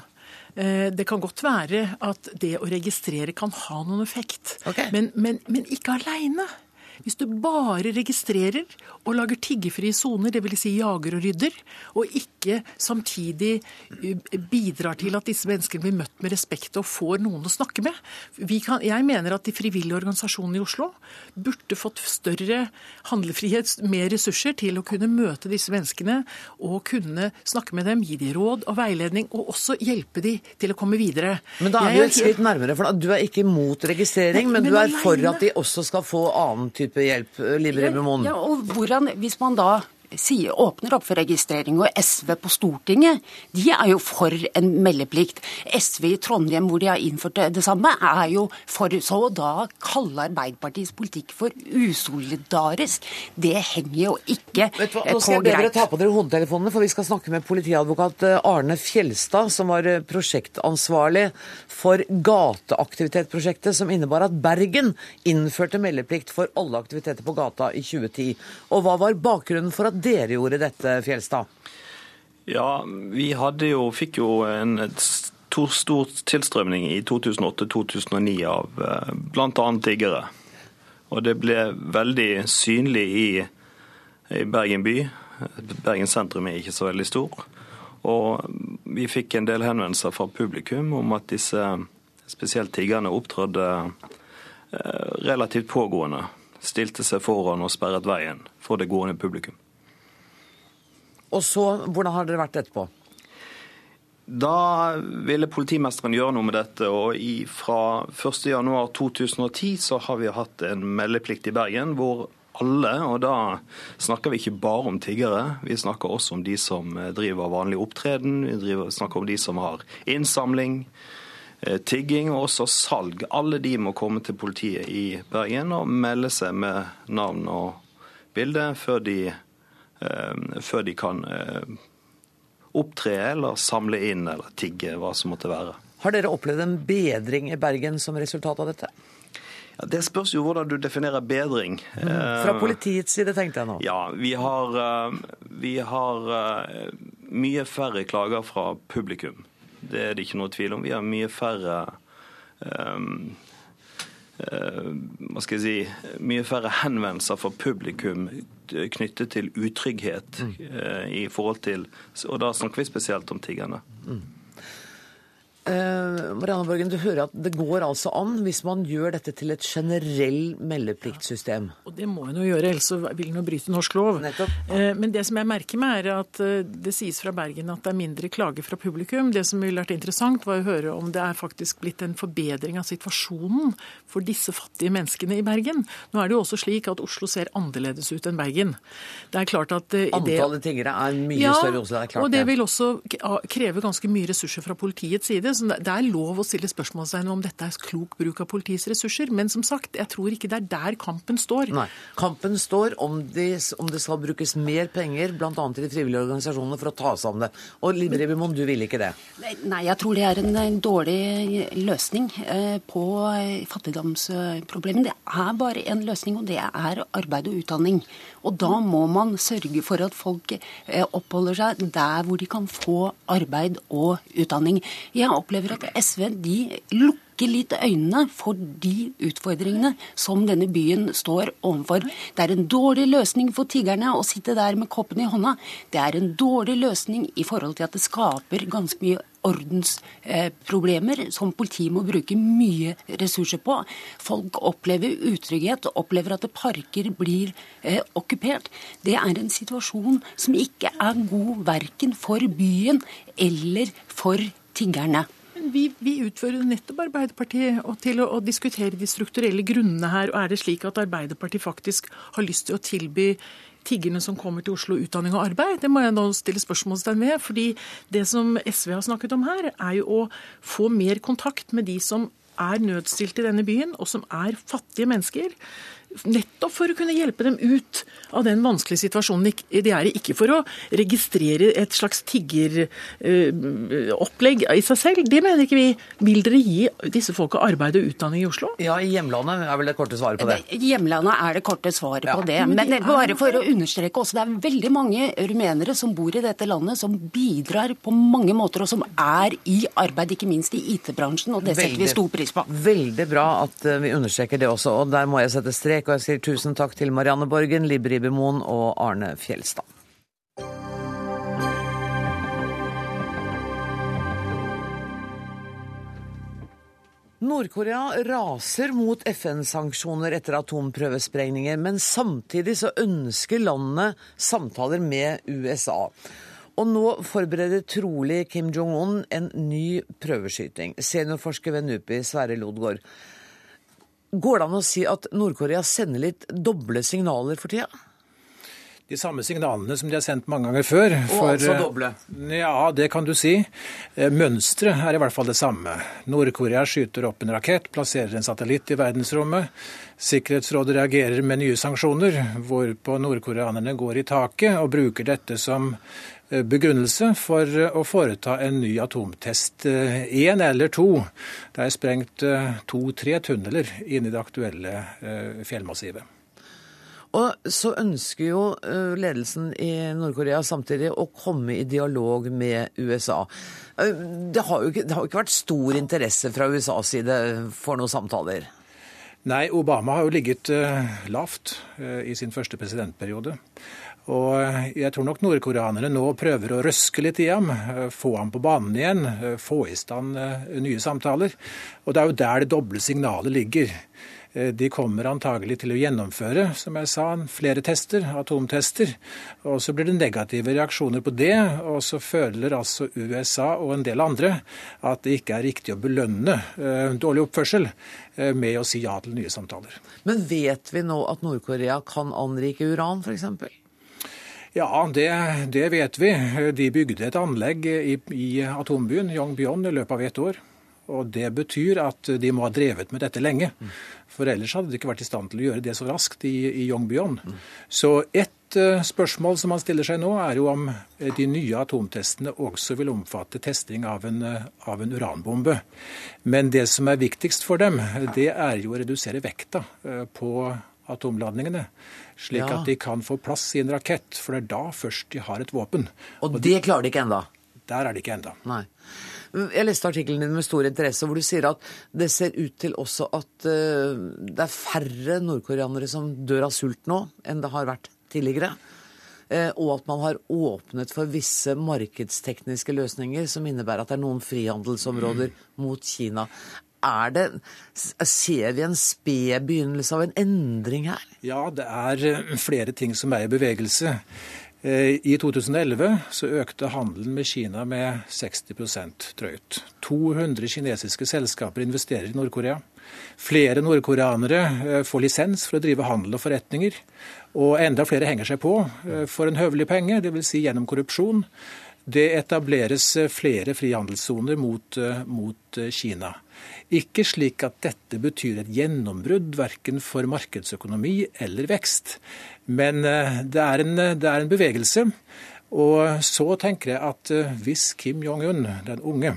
S10: Eh, det kan godt være at det å registrere kan ha noen effekt, okay. men, men, men ikke aleine. Hvis du bare registrerer og lager tiggefrie soner, dvs. Si jager og rydder, og ikke samtidig eh, bidrar til at disse menneskene blir møtt med respekt og får noen å snakke med kan, Jeg mener at de frivillige organisasjonene i Oslo burde fått større handlefrihet, mer ressurser til å kunne møte disse menneskene og kunne snakke med dem, gi dem råd og veiledning, og også hjelpe dem til å komme videre.
S1: Men da er vi et skritt nærmere, for du er ikke imot registrering, men, men du er for at de også skal få annen type hjelp, Liv Rebe Moen?
S11: Ja, og hvordan, hvis man da sier, åpner opp for registrering. Og SV på Stortinget de er jo for en meldeplikt. SV i Trondheim, hvor de har innført det, samme, er jo for så å da kalle Arbeiderpartiets politikk for usolidarisk. Det henger jo ikke
S1: Vet greit. hva,
S11: eh,
S1: Nå skal jeg be dere ta på dere hodetelefonene, for vi skal snakke med politiadvokat eh, Arne Fjelstad, som var eh, prosjektansvarlig for gateaktivitetsprosjektet som innebar at Bergen innførte meldeplikt for alle aktiviteter på gata i 2010. Og hva var bakgrunnen for at dere gjorde dette, Fjelstad?
S12: Ja, vi hadde jo, fikk jo en stor, stor tilstrømning i 2008-2009 av eh, bl.a. tiggere. Og det ble veldig synlig i, i Bergen by. Bergen sentrum er ikke så veldig stor. Og vi fikk en del henvendelser fra publikum om at disse, spesielt tiggerne, opptrådte eh, relativt pågående. Stilte seg foran og sperret veien for det gående publikum.
S1: Og så, hvordan har dere vært etterpå?
S12: Da ville politimesteren gjøre noe med dette, og i, fra 1.1.2010 så har vi hatt en meldeplikt i Bergen hvor alle, og da snakker vi ikke bare om tiggere, vi snakker også om de som eh, driver vanlig opptreden, vi driver, snakker om de som har innsamling, eh, tigging og også salg. Alle de må komme til politiet i Bergen og melde seg med navn og bilde før de, før de kan eh, opptre eller samle inn eller tigge, hva som måtte være.
S1: Har dere opplevd en bedring i Bergen som resultat av dette?
S12: Ja, det spørs jo hvordan du definerer bedring.
S1: Fra politiets side, tenkte jeg nå.
S12: Ja, vi har, eh, vi har eh, mye færre klager fra publikum. Det er det ikke noe tvil om. Vi har mye færre um, hva skal jeg si, mye færre henvendelser fra publikum knyttet til utrygghet mm. i forhold til Og da snakker vi spesielt om tiggerne.
S1: Mm. Eh, Marianne Borgen, du hører at det går altså an hvis man gjør dette til et generell meldepliktsystem.
S10: Og det må en jo gjøre, ellers vil en jo bryte norsk lov. Eh, Men det som jeg merker meg, er at eh, det sies fra Bergen at det er mindre klager fra publikum. Det som ville vært interessant, var å høre om det er faktisk blitt en forbedring av situasjonen for disse fattige menneskene i Bergen. Nå er det jo også slik at Oslo ser annerledes ut enn Bergen. Det er klart at
S1: Antallet tiggere er mye
S10: ja,
S1: større i Oslo, det er klart
S10: og det vil også kreve ganske mye ressurser fra politiets side. Så det er lov å stille spørsmålstegn om dette er klok bruk av politiets ressurser. Men som sagt, jeg tror ikke det er der kampen står.
S1: Nei. Kampen står om, de, om det skal brukes mer penger, bl.a. til de frivillige organisasjonene, for å ta seg om det. Og Liv Rebimon, du vil ikke det?
S11: Nei, jeg tror det er en en dårlig løsning eh, på eh, fattigdomsproblemet. Det er bare en løsning, og det er arbeid og utdanning. Og da må man sørge for at folk eh, oppholder seg der hvor de kan få arbeid og utdanning. Jeg opplever at SV de lukker litt øynene for de utfordringene som denne byen står overfor. Det er en dårlig løsning for tiggerne å sitte der med koppen i hånda. Det er en dårlig løsning i forhold til at det skaper ganske mye ordensproblemer som politiet må bruke mye ressurser på. Folk opplever utrygghet, opplever at parker blir eh, okkupert. Det er en situasjon som ikke er god verken for byen eller for tiggerne.
S10: Vi, vi utfører nettopp Arbeiderpartiet til å, å diskutere de strukturelle grunnene her. og Er det slik at Arbeiderpartiet faktisk har lyst til å tilby tiggerne som kommer til Oslo, utdanning og arbeid? Det må jeg nå stille spørsmålstegn ved. fordi det som SV har snakket om her, er jo å få mer kontakt med de som er nødstilt i denne byen, og som er fattige mennesker. Nettopp for å kunne hjelpe dem ut av den vanskelige situasjonen de er i. Ikke for å registrere et slags tiggeropplegg i seg selv. Det mener ikke vi. Vil dere gi disse folka arbeid og utdanning i Oslo?
S1: Ja, i hjemlandet er vel det korte svaret på det.
S11: I hjemlandet er det korte svaret
S1: Ja.
S11: på det.
S10: Men det er
S11: bare for å understreke også, det er veldig mange rumenere som bor i dette landet, som bidrar på mange måter, og som er i arbeid, ikke minst i IT-bransjen, og det setter vi stor pris på.
S1: Veldig bra at eh, vi understreker det også. Og der må jeg sette strek, og jeg sier tusen takk til Marianne Borgen, Libe Ribemoen og Arne Fjelstad. Nord-Korea raser mot FN-sanksjoner etter atomprøvesprengninger, men samtidig så ønsker landet samtaler med USA. Og nå forbereder trolig Kim Jong-un en ny prøveskyting. Seniorforsker ved NUPI, Sverre Lodgaard. Går det an å si at Nord-Korea sender litt doble signaler for tida?
S13: de samme signalene som de har sendt mange ganger før.
S1: Og altså doble?
S13: Ja, det kan du si. Mønsteret er i hvert fall det samme. Nord-Korea skyter opp en rakett, plasserer en satellitt i verdensrommet. Sikkerhetsrådet reagerer med nye sanksjoner, hvorpå nordkoreanerne går i taket og bruker dette som begrunnelse for å foreta en ny atomtest. Én eller to. Det er sprengt to-tre tunneler inn i det aktuelle fjellmassivet.
S1: Og så ønsker jo eh, ledelsen i Nord-Korea samtidig å komme i dialog med USA. Eh, det har jo ikke, har ikke vært stor interesse fra USAs side for noen samtaler?
S13: Nei, Obama har jo ligget lavt i sin første presidentperiode. Og jeg tror nok nordkoreanerne nå prøver å røske litt i ham, få ham på banen igjen, få i stand nye samtaler. Og det er jo der det doble signalet ligger. Eh, de kommer antagelig til å gjennomføre som jeg sa, flere tester, atomtester. Og Så blir det negative reaksjoner på det. Og så føler altså USA og en del andre at det ikke er riktig å belønne dårlig oppførsel med å si ja til nye samtaler.
S1: Men vet vi nå at Nord-Korea kan anrike uran, f.eks.?
S13: Ja, det, det, vet vi. De bygde et anlegg i, i atombyen Yongbyon i løpet av ett år. Og Det betyr at de må ha drevet med dette lenge. For ellers hadde de ikke vært i stand til å gjøre det så raskt i, i Yongbyon. Så ett uh, spørsmål som man stiller seg nå, er jo om eh, de nye atomtestene også vil omfatte testing av en, uh, av en uranbombe. Men det som er viktigst for dem, det er jo å redusere vekta på atomladningene. Slik ja. at de kan få plass i en rakett, for det er da først de har et våpen.
S1: Og, Og det klarer de ikke enda?
S13: Der er de ikke enda.
S1: Nei. Jeg leste artikkelen din med stor interesse, hvor du sier at det ser ut til også at uh, det er færre nordkoreanere som dør av sult nå, enn det har vært tidligere. Uh, og at man har åpnet for visse markedstekniske løsninger som innebærer at det er noen frihandelsområder mm. mot Kina. Er det, ser vi en sped begynnelse av en endring her?
S13: Ja, det er eh, flere ting som er i bevegelse. Eh, I 2011 så økte handelen med Kina med 60% drøyt. 200 kinesiske selskaper investerer i Nord-Korea. Flere nordkoreanere eh, får lisens for å drive handel og forretninger. Og enda flere henger seg på for en høvelig penge, dvs. Si gjennom korrupsjon. Det etableres flere frihandelssoner mot, mot Kina. Ikke slik at dette betyr et gjennombrudd verken for markedsøkonomi eller vekst. Men eh, det er, en, det er en bevegelse. Og så tenker jeg at eh, hvis Kim Jong-un, den unge,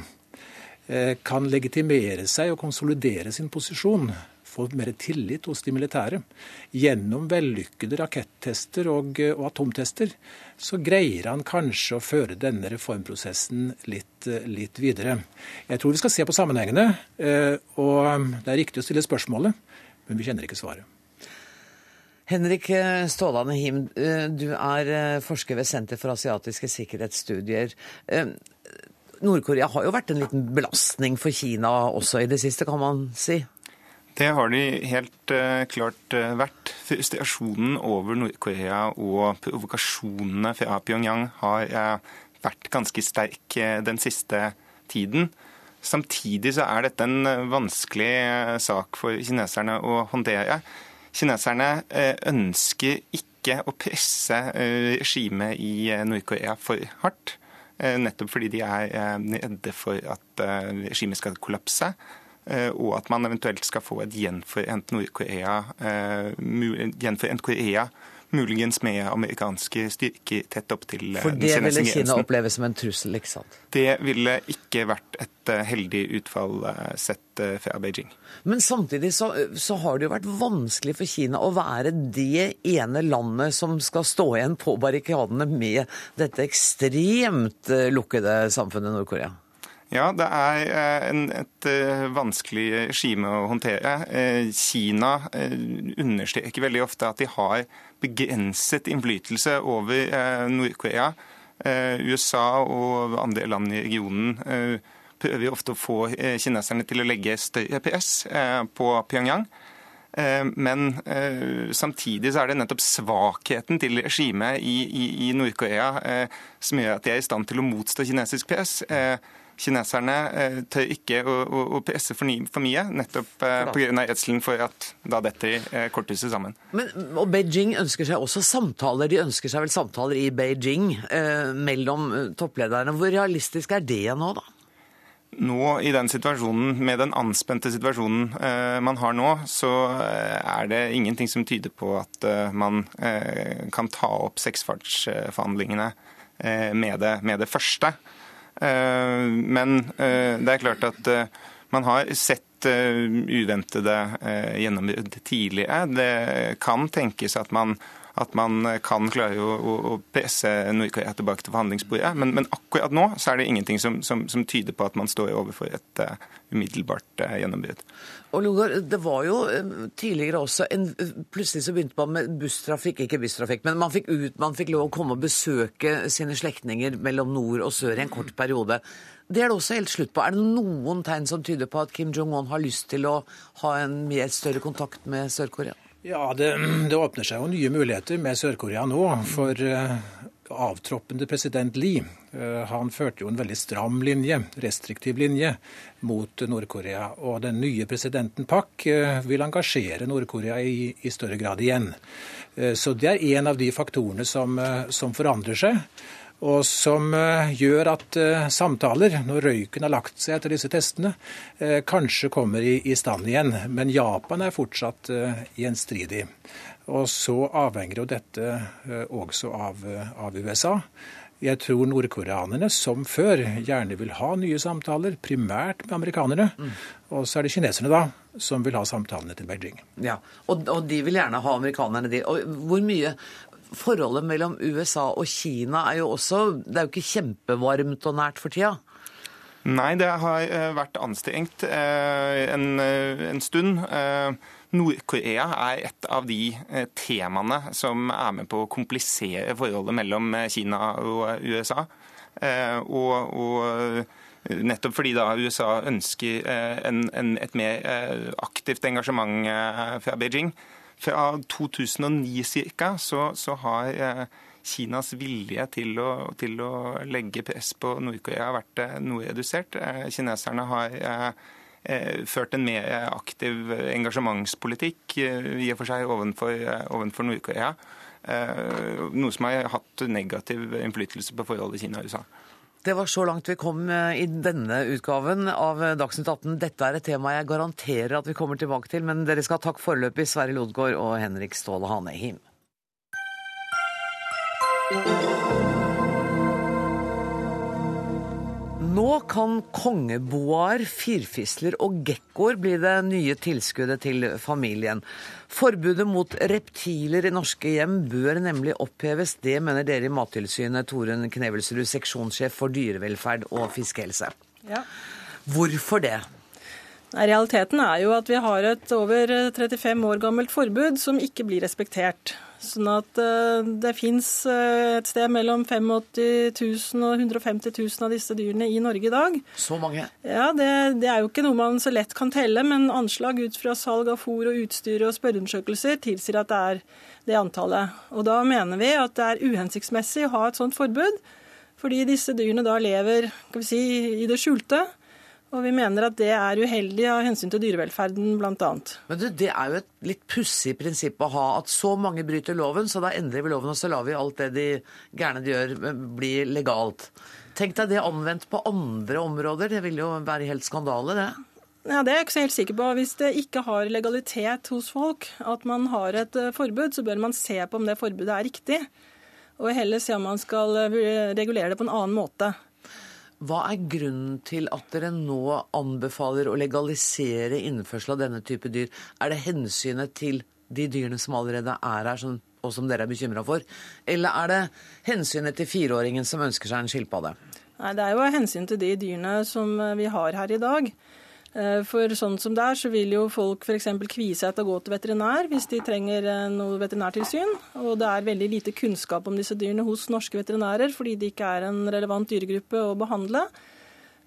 S13: eh, kan legitimere seg og konsolidere sin posisjon få mer tillit hos de militære. Gjennom vellykkede rakettester og, og, atomtester så greier han kanskje å føre denne reformprosessen litt, litt videre. Jeg tror vi skal se på sammenhengene, eh, og det er riktig å stille spørsmålet, men vi kjenner ikke svaret.
S1: Henrik Stålane Him, eh, du er eh, forsker ved Senter for asiatiske sikkerhetsstudier. Nord-Korea har jo vært en liten belastning for Kina også i det siste, kan man si?
S14: Det har de helt uh, klart uh, vært. Frustrasjonen over Nord-Korea og provokasjonene fra Pyongyang har uh, vært ganske sterk den siste tiden. Samtidig så er dette en vanskelig sak for kineserne å håndtere. Kineserne ønsker ikke å presse regimet i Nord-Korea for hardt. Nettopp fordi de er redde for at regimet skal kollapse. Eh, og at man eventuelt skal få et gjenforent eh, gjenforent Korea, muligens med amerikanske styrker tett opp til
S1: eh, For det ville Kina oppleve som en trussel, ikke sant?
S14: Det ville ikke vært et heldig utfall sett fra Beijing.
S1: Men samtidig så, så, har det jo vært vanskelig for Kina å være det ene landet som skal stå igjen på barrikadene med dette ekstremt lukkede samfunnet Nord-Korea.
S14: Ja, det er eh, et eh, vanskelig regime å håndtere. Eh, Kina understreker veldig ofte at de har begrenset innflytelse over Nord-Korea. USA og andre land i regionen prøver ofte å få kineserne til å legge større press på Pyongyang. Men samtidig så er det nettopp svakheten til regimet i, i, i Nord-Korea som gjør at de er i stand til å motstå kinesisk press. Kineserne eh, tør ikke å, å, å presse for, for, mye, nettopp eh, pga. redselen for at da detter eh, korthuset sammen.
S1: Men, og Beijing ønsker seg også samtaler. De ønsker seg vel samtaler i Beijing eh, mellom eh, topplederne. Hvor realistisk er det nå, da?
S14: Nå i den situasjonen, Med den anspente situasjonen eh, man har nå, så eh, er det ingenting som tyder på at eh, man kan ta opp seksfartsforhandlingene med det, med det første. Men det er klart at man har sett uventede gjennombrudd tidligere. Det kan tenkes at man at man kan klare å, å presse Nord-Korea tilbake til forhandlingsbordet. Men, men, akkurat nå så er det ingenting som, som, som tyder på at man står overfor et umiddelbart gjennombrudd.
S1: Og Lundgaard, Det var jo uh, tidligere også en, Plutselig så begynte man med busstrafikk, ikke busstrafikk, men man fikk, ut, man fikk lov å komme og besøke sine slektninger mellom nord og sør i en kort periode. Det er det også helt slutt på. Er det noen tegn som tyder på at Kim Jong-un har lyst til å ha en mer større kontakt med Sør-Korea?
S13: Ja, det, det, åpner seg jo nye muligheter med Sør-Korea nå. For uh, avtroppende president Lee uh, han førte jo en veldig stram linje, restriktiv linje, mot Nord-Korea. Og den nye presidenten Pak uh, vil engasjere Nord-Korea i, i, større grad igjen. så det er en av de faktorene som, som forandrer seg og som eh, gjør at eh, samtaler, når røyken har lagt seg etter disse testene, eh, kanskje kommer i, stand igjen. Men Japan er fortsatt gjenstridig. Og så avhenger jo dette også av, av USA. Jeg tror nordkoreanerne, som før, gjerne vil ha nye samtaler, primært med amerikanerne. Mm. Og så er det kineserne, da, som vil ha samtalene til Beijing.
S1: Ja, Og, og de vil gjerne ha amerikanerne, de. Og hvor mye forholdet mellom USA og Kina er jo også Det er jo ikke kjempevarmt og nært for tida?
S14: Nei, det har eh, vært anstrengt eh, en, eh, en stund. Nord-Korea er et av de temaene som er med på å komplisere forholdet mellom Kina og USA. Og, og nettopp fordi da USA ønsker en, en, et mer aktivt engasjement fra Beijing, fra 2009 ca. Så, så, har eh, Kinas vilje til å, til å legge press på Nord-Korea vært eh, noe redusert. Eh, kineserne har ført en mer aktiv engasjementspolitikk i og for seg overfor, ovenfor Nord-Korea. Noe som har hatt negativ innflytelse på forholdet Kina-USA.
S1: Det var så langt vi kom eh, i denne utgaven av Dagsnytt 18. Dette er et tema jeg garanterer at vi kommer tilbake til, men dere skal ha takk foreløpig, Sverre Lodgaard og Henrik Ståle Hanehim. Nå kan kongeboaer, firfisler og gekkoer bli det nye tilskuddet til familien. Forbudet mot reptiler i norske hjem bør nemlig oppheves. Det mener dere i Mattilsynet, Torunn Knevelsrud, seksjonssjef for dyrevelferd og fiskehelse. Ja. Hvorfor det?
S15: Realiteten er jo at vi har et over 35 år gammelt forbud som ikke blir respektert. Sånn at uh, det fins eh, et sted mellom 85 000 og 150 000 av disse dyrene i Norge i dag.
S1: Så mange?
S15: Ja, det, det, er jo ikke noe man så lett kan telle, men anslag ut fra salg av fôr og utstyr og spørreundersøkelser tilsier at det er det antallet. Og da mener vi at det er uhensiktsmessig å ha et sånt forbud, fordi disse dyrene da lever si, i det skjulte. Og vi mener at det er uheldig av hensyn til dyrevelferden bl.a.
S1: Men du, det er jo et litt pussig prinsipp å ha at så mange bryter loven, så da endrer vi loven og så lar vi alt det de gærne de gjør, bli legalt. Tenk deg det anvendt på andre områder. Det vil jo være helt skandale, det.
S15: Ja, Det er jeg ikke så helt sikker på. Hvis det ikke har legalitet hos folk, at man har et eh, forbud, så bør man se på om det forbudet er riktig. Og heller se om man skal eh, regulere det på en annen måte.
S1: Hva er grunnen til at dere nå anbefaler å legalisere innførsel av denne type dyr? Er det hensynet til de dyrene som allerede er her, og som dere er bekymra for? Eller er det hensynet til fireåringen som ønsker seg en skilpadde?
S15: Nei, Det er jo hensyn til de dyrene som vi har her i dag. Eh, for sånn som det er, så vil jo folk f.eks. kvie seg til å gå til veterinær hvis de trenger eh, noe veterinærtilsyn. Og det er veldig lite kunnskap om disse dyrene hos norske veterinærer fordi det ikke er en relevant dyregruppe å behandle.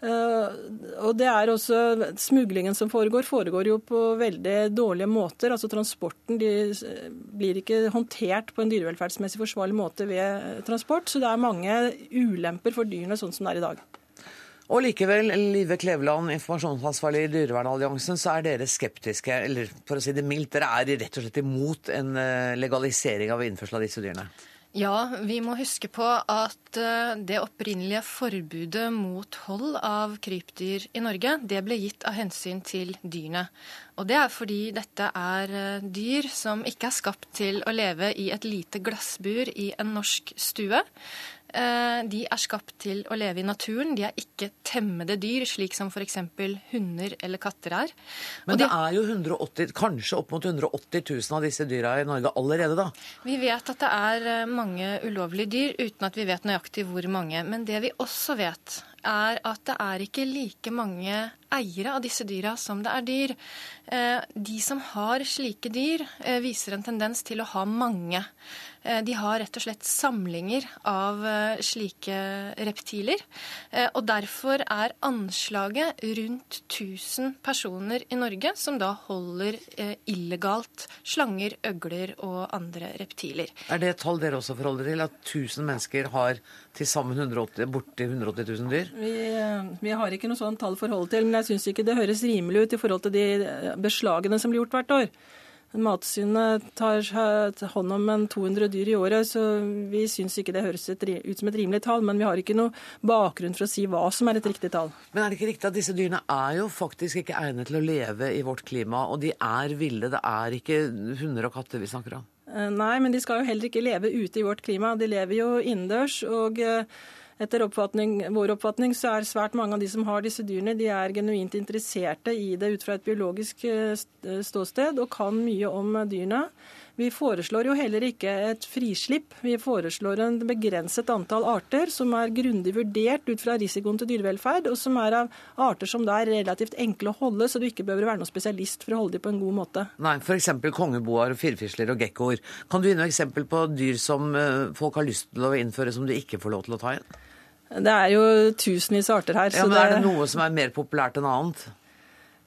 S15: Eh, og det er også Smuglingen som foregår, foregår jo på veldig dårlige måter. altså Transporten blir ikke håndtert på en dyrevelferdsmessig forsvarlig måte ved transport. Så det er mange ulemper for dyrene sånn som det er i dag.
S1: Og likevel, Live Kleveland, informasjonsansvarlig i Dyrevernalliansen, så er dere skeptiske, eller for å si det mildt, dere er rett og slett imot en eh, legalisering av innførsel av disse dyrene?
S16: Ja, vi må huske på at eh, det opprinnelige forbudet mot hold av krypdyr i Norge, det ble gitt av hensyn til dyrene. Og det er fordi dette er eh, dyr som ikke er skapt til å leve i et lite glassbur i en norsk stue. Eh, de er skapt til å leve i naturen. De er ikke temmede dyr, slik som f.eks. hunder eller katter er.
S1: Men
S16: de,
S1: det er jo 180, kanskje opp mot 180 000 av disse dyra i Norge allerede, da?
S16: Vi vet at det er eh, mange ulovlige dyr, uten at vi vet nøyaktig hvor mange. Men det vi også vet, er at det er ikke like mange eiere av disse dyra som det er dyr. Eh, de som har slike dyr, viser en tendens til å ha mange. Eh, de har rett og slett samlinger av eh, slike reptiler. Eh, og derfor er anslaget rundt 1000 personer i Norge som da holder illegalt slanger, øgler og andre reptiler.
S1: Er det et tall dere også forholder til? At 1000 mennesker har til sammen 180, borti 180 000 dyr?
S15: Vi, vi har ikke noe sånt tall å forholde til, men jeg syns ikke det høres rimelig ut i forhold til de beslagene som blir gjort hvert år. Matsynet tar hånd om en 200 dyr i året, så vi syns ikke det høres ut som et rimelig tall. Men vi har ikke noe bakgrunn for å si hva som er et riktig tall.
S1: Men er det ikke riktig at disse dyrene er jo faktisk ikke egnet til å leve i vårt klima, og de er ville? Det er ikke hunder og katter vi snakker om?
S15: Eh, nei, men de skal jo heller ikke leve ute i vårt klima. De lever jo innendørs. og... Eh, etter oppfatning, vår oppfatning så er svært mange av de som har disse dyrene, de er genuint interesserte i det ut fra et biologisk eh, eh, ståsted og kan mye om dyrene. Vi foreslår jo heller ikke et frislipp. Vi foreslår en begrenset antall arter som er grundig vurdert ut fra risikoen til dyrevelferd, og som er av arter som da er relativt enkle å holde, så du ikke behøver være noen spesialist for å holde dem på en god måte.
S1: Nei, f.eks. kongeboer, firfisler og gekkoer. Kan du gi noe eksempel på dyr som eh, folk har lyst til å innføre som du ikke får lov til å ta igjen?
S15: Det er jo tusenvis av arter her.
S1: Ja, men Er det noe som er mer populært enn annet?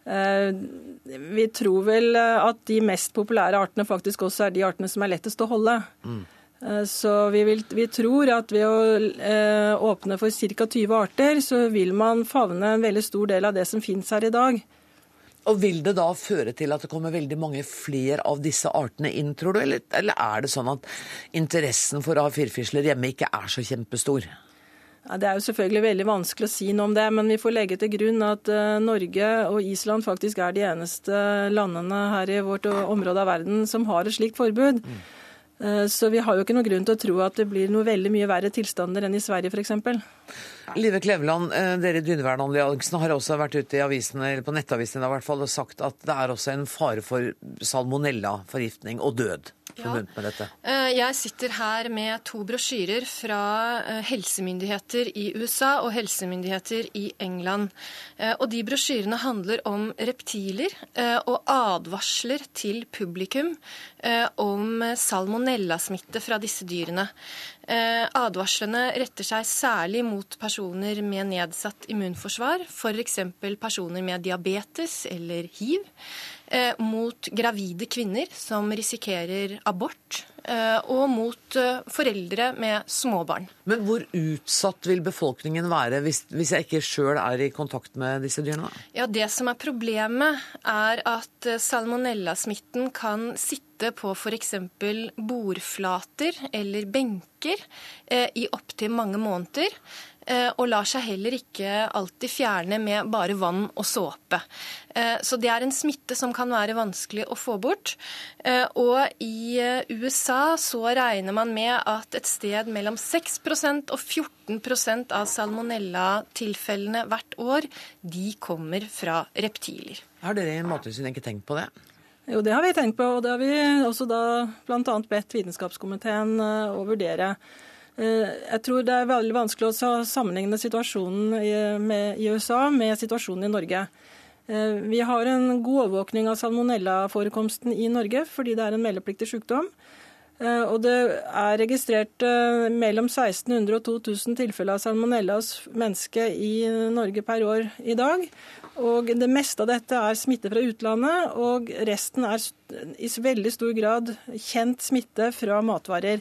S15: Eh, vi tror vel at de mest populære artene faktisk også er de artene som er lettest å holde. Mm. Eh, så vi, vil, vi, tror at ved å eh, åpne for ca. 20 arter, så vil man favne en veldig stor del av det som finnes her i dag.
S1: Og Vil det da føre til at det kommer veldig mange flere av disse artene inn, tror du? Eller, eller er det sånn at interessen for å ha firfisler hjemme ikke er så kjempestor?
S15: Ja, det er jo selvfølgelig veldig vanskelig å si noe om det, men vi får legge til grunn at uh, Norge og Island faktisk er de eneste landene her i vårt område av verden som har et slikt forbud. Mm. Uh, så vi har jo ikke noen grunn til å tro at det blir noe veldig mye verre tilstander enn i Sverige f.eks.
S1: Live Kleveland, dere i Dyrevernalliansen har også vært ute i avisene, eller på nettavisene i hvert fall, og sagt at det er også en fare for salmonella-forgiftning og død forbundet med dette?
S16: Eh, jeg sitter her med to brosjyrer fra eh, helsemyndigheter i USA og helsemyndigheter i England. Eh, og de brosjyrene handler om reptiler og advarsler til publikum om salmonellasmitte fra disse dyrene. Advarslene retter seg særlig mot personer med nedsatt immunforsvar, f.eks. personer med diabetes eller hiv. Eh, mot gravide kvinner som risikerer abort, eh, og mot eh, foreldre med småbarn.
S1: Men hvor utsatt vil befolkningen være hvis, hvis jeg ikke sjøl er i kontakt med disse dyrene?
S16: Ja, Det som er problemet, er at salmonellasmitten kan sitte på f.eks. bordflater eller benker i opptil mange måneder. Eh, og lar seg heller ikke alltid fjerne med bare vann og såpe. Eh, så det er en smitte som kan være vanskelig å få bort. Eh, og i USA så regner man med at et sted mellom 6% og 14% av salmonella-tilfellene hvert år, de kommer fra reptiler.
S1: Har dere i Mattilsynet ikke tenkt på det?
S15: Jo, det har vi tenkt på, og det har vi også da bl.a. bedt Vitenskapskomiteen å vurdere. Eh, jeg tror det er veldig vanskelig å sammenligne situasjonen i USA med situasjonen i Norge. Eh, vi har en god overvåkning av salmonellaforekomsten i Norge fordi det er en meldepliktig sykdom. Eh, og det er registrert mellom 1600 og 2000 tilfeller av salmonella hos mennesker i Norge per år i dag. Og Det meste av dette er smitte fra utlandet, og resten er i veldig stor grad kjent smitte fra matvarer.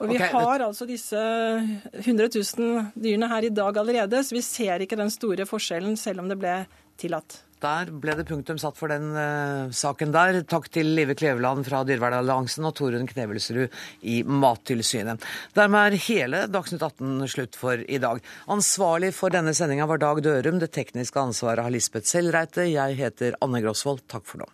S15: Og Vi okay. har altså disse 100 000 dyrene her i dag allerede, så vi ser ikke den store forskjellen selv om det ble tillatt.
S1: Der ble det punktum satt for den uh, saken der. Takk til Live Kleveland fra Dyrevernalliansen og Torunn Knevelsrud i Mattilsynet. Dermed er hele Dagsnytt 18 slutt for i dag. Ansvarlig for denne sendinga var Dag Dørum. Det tekniske ansvaret har Lisbeth Sellreite. Jeg heter Anne Grosvold. Takk for nå.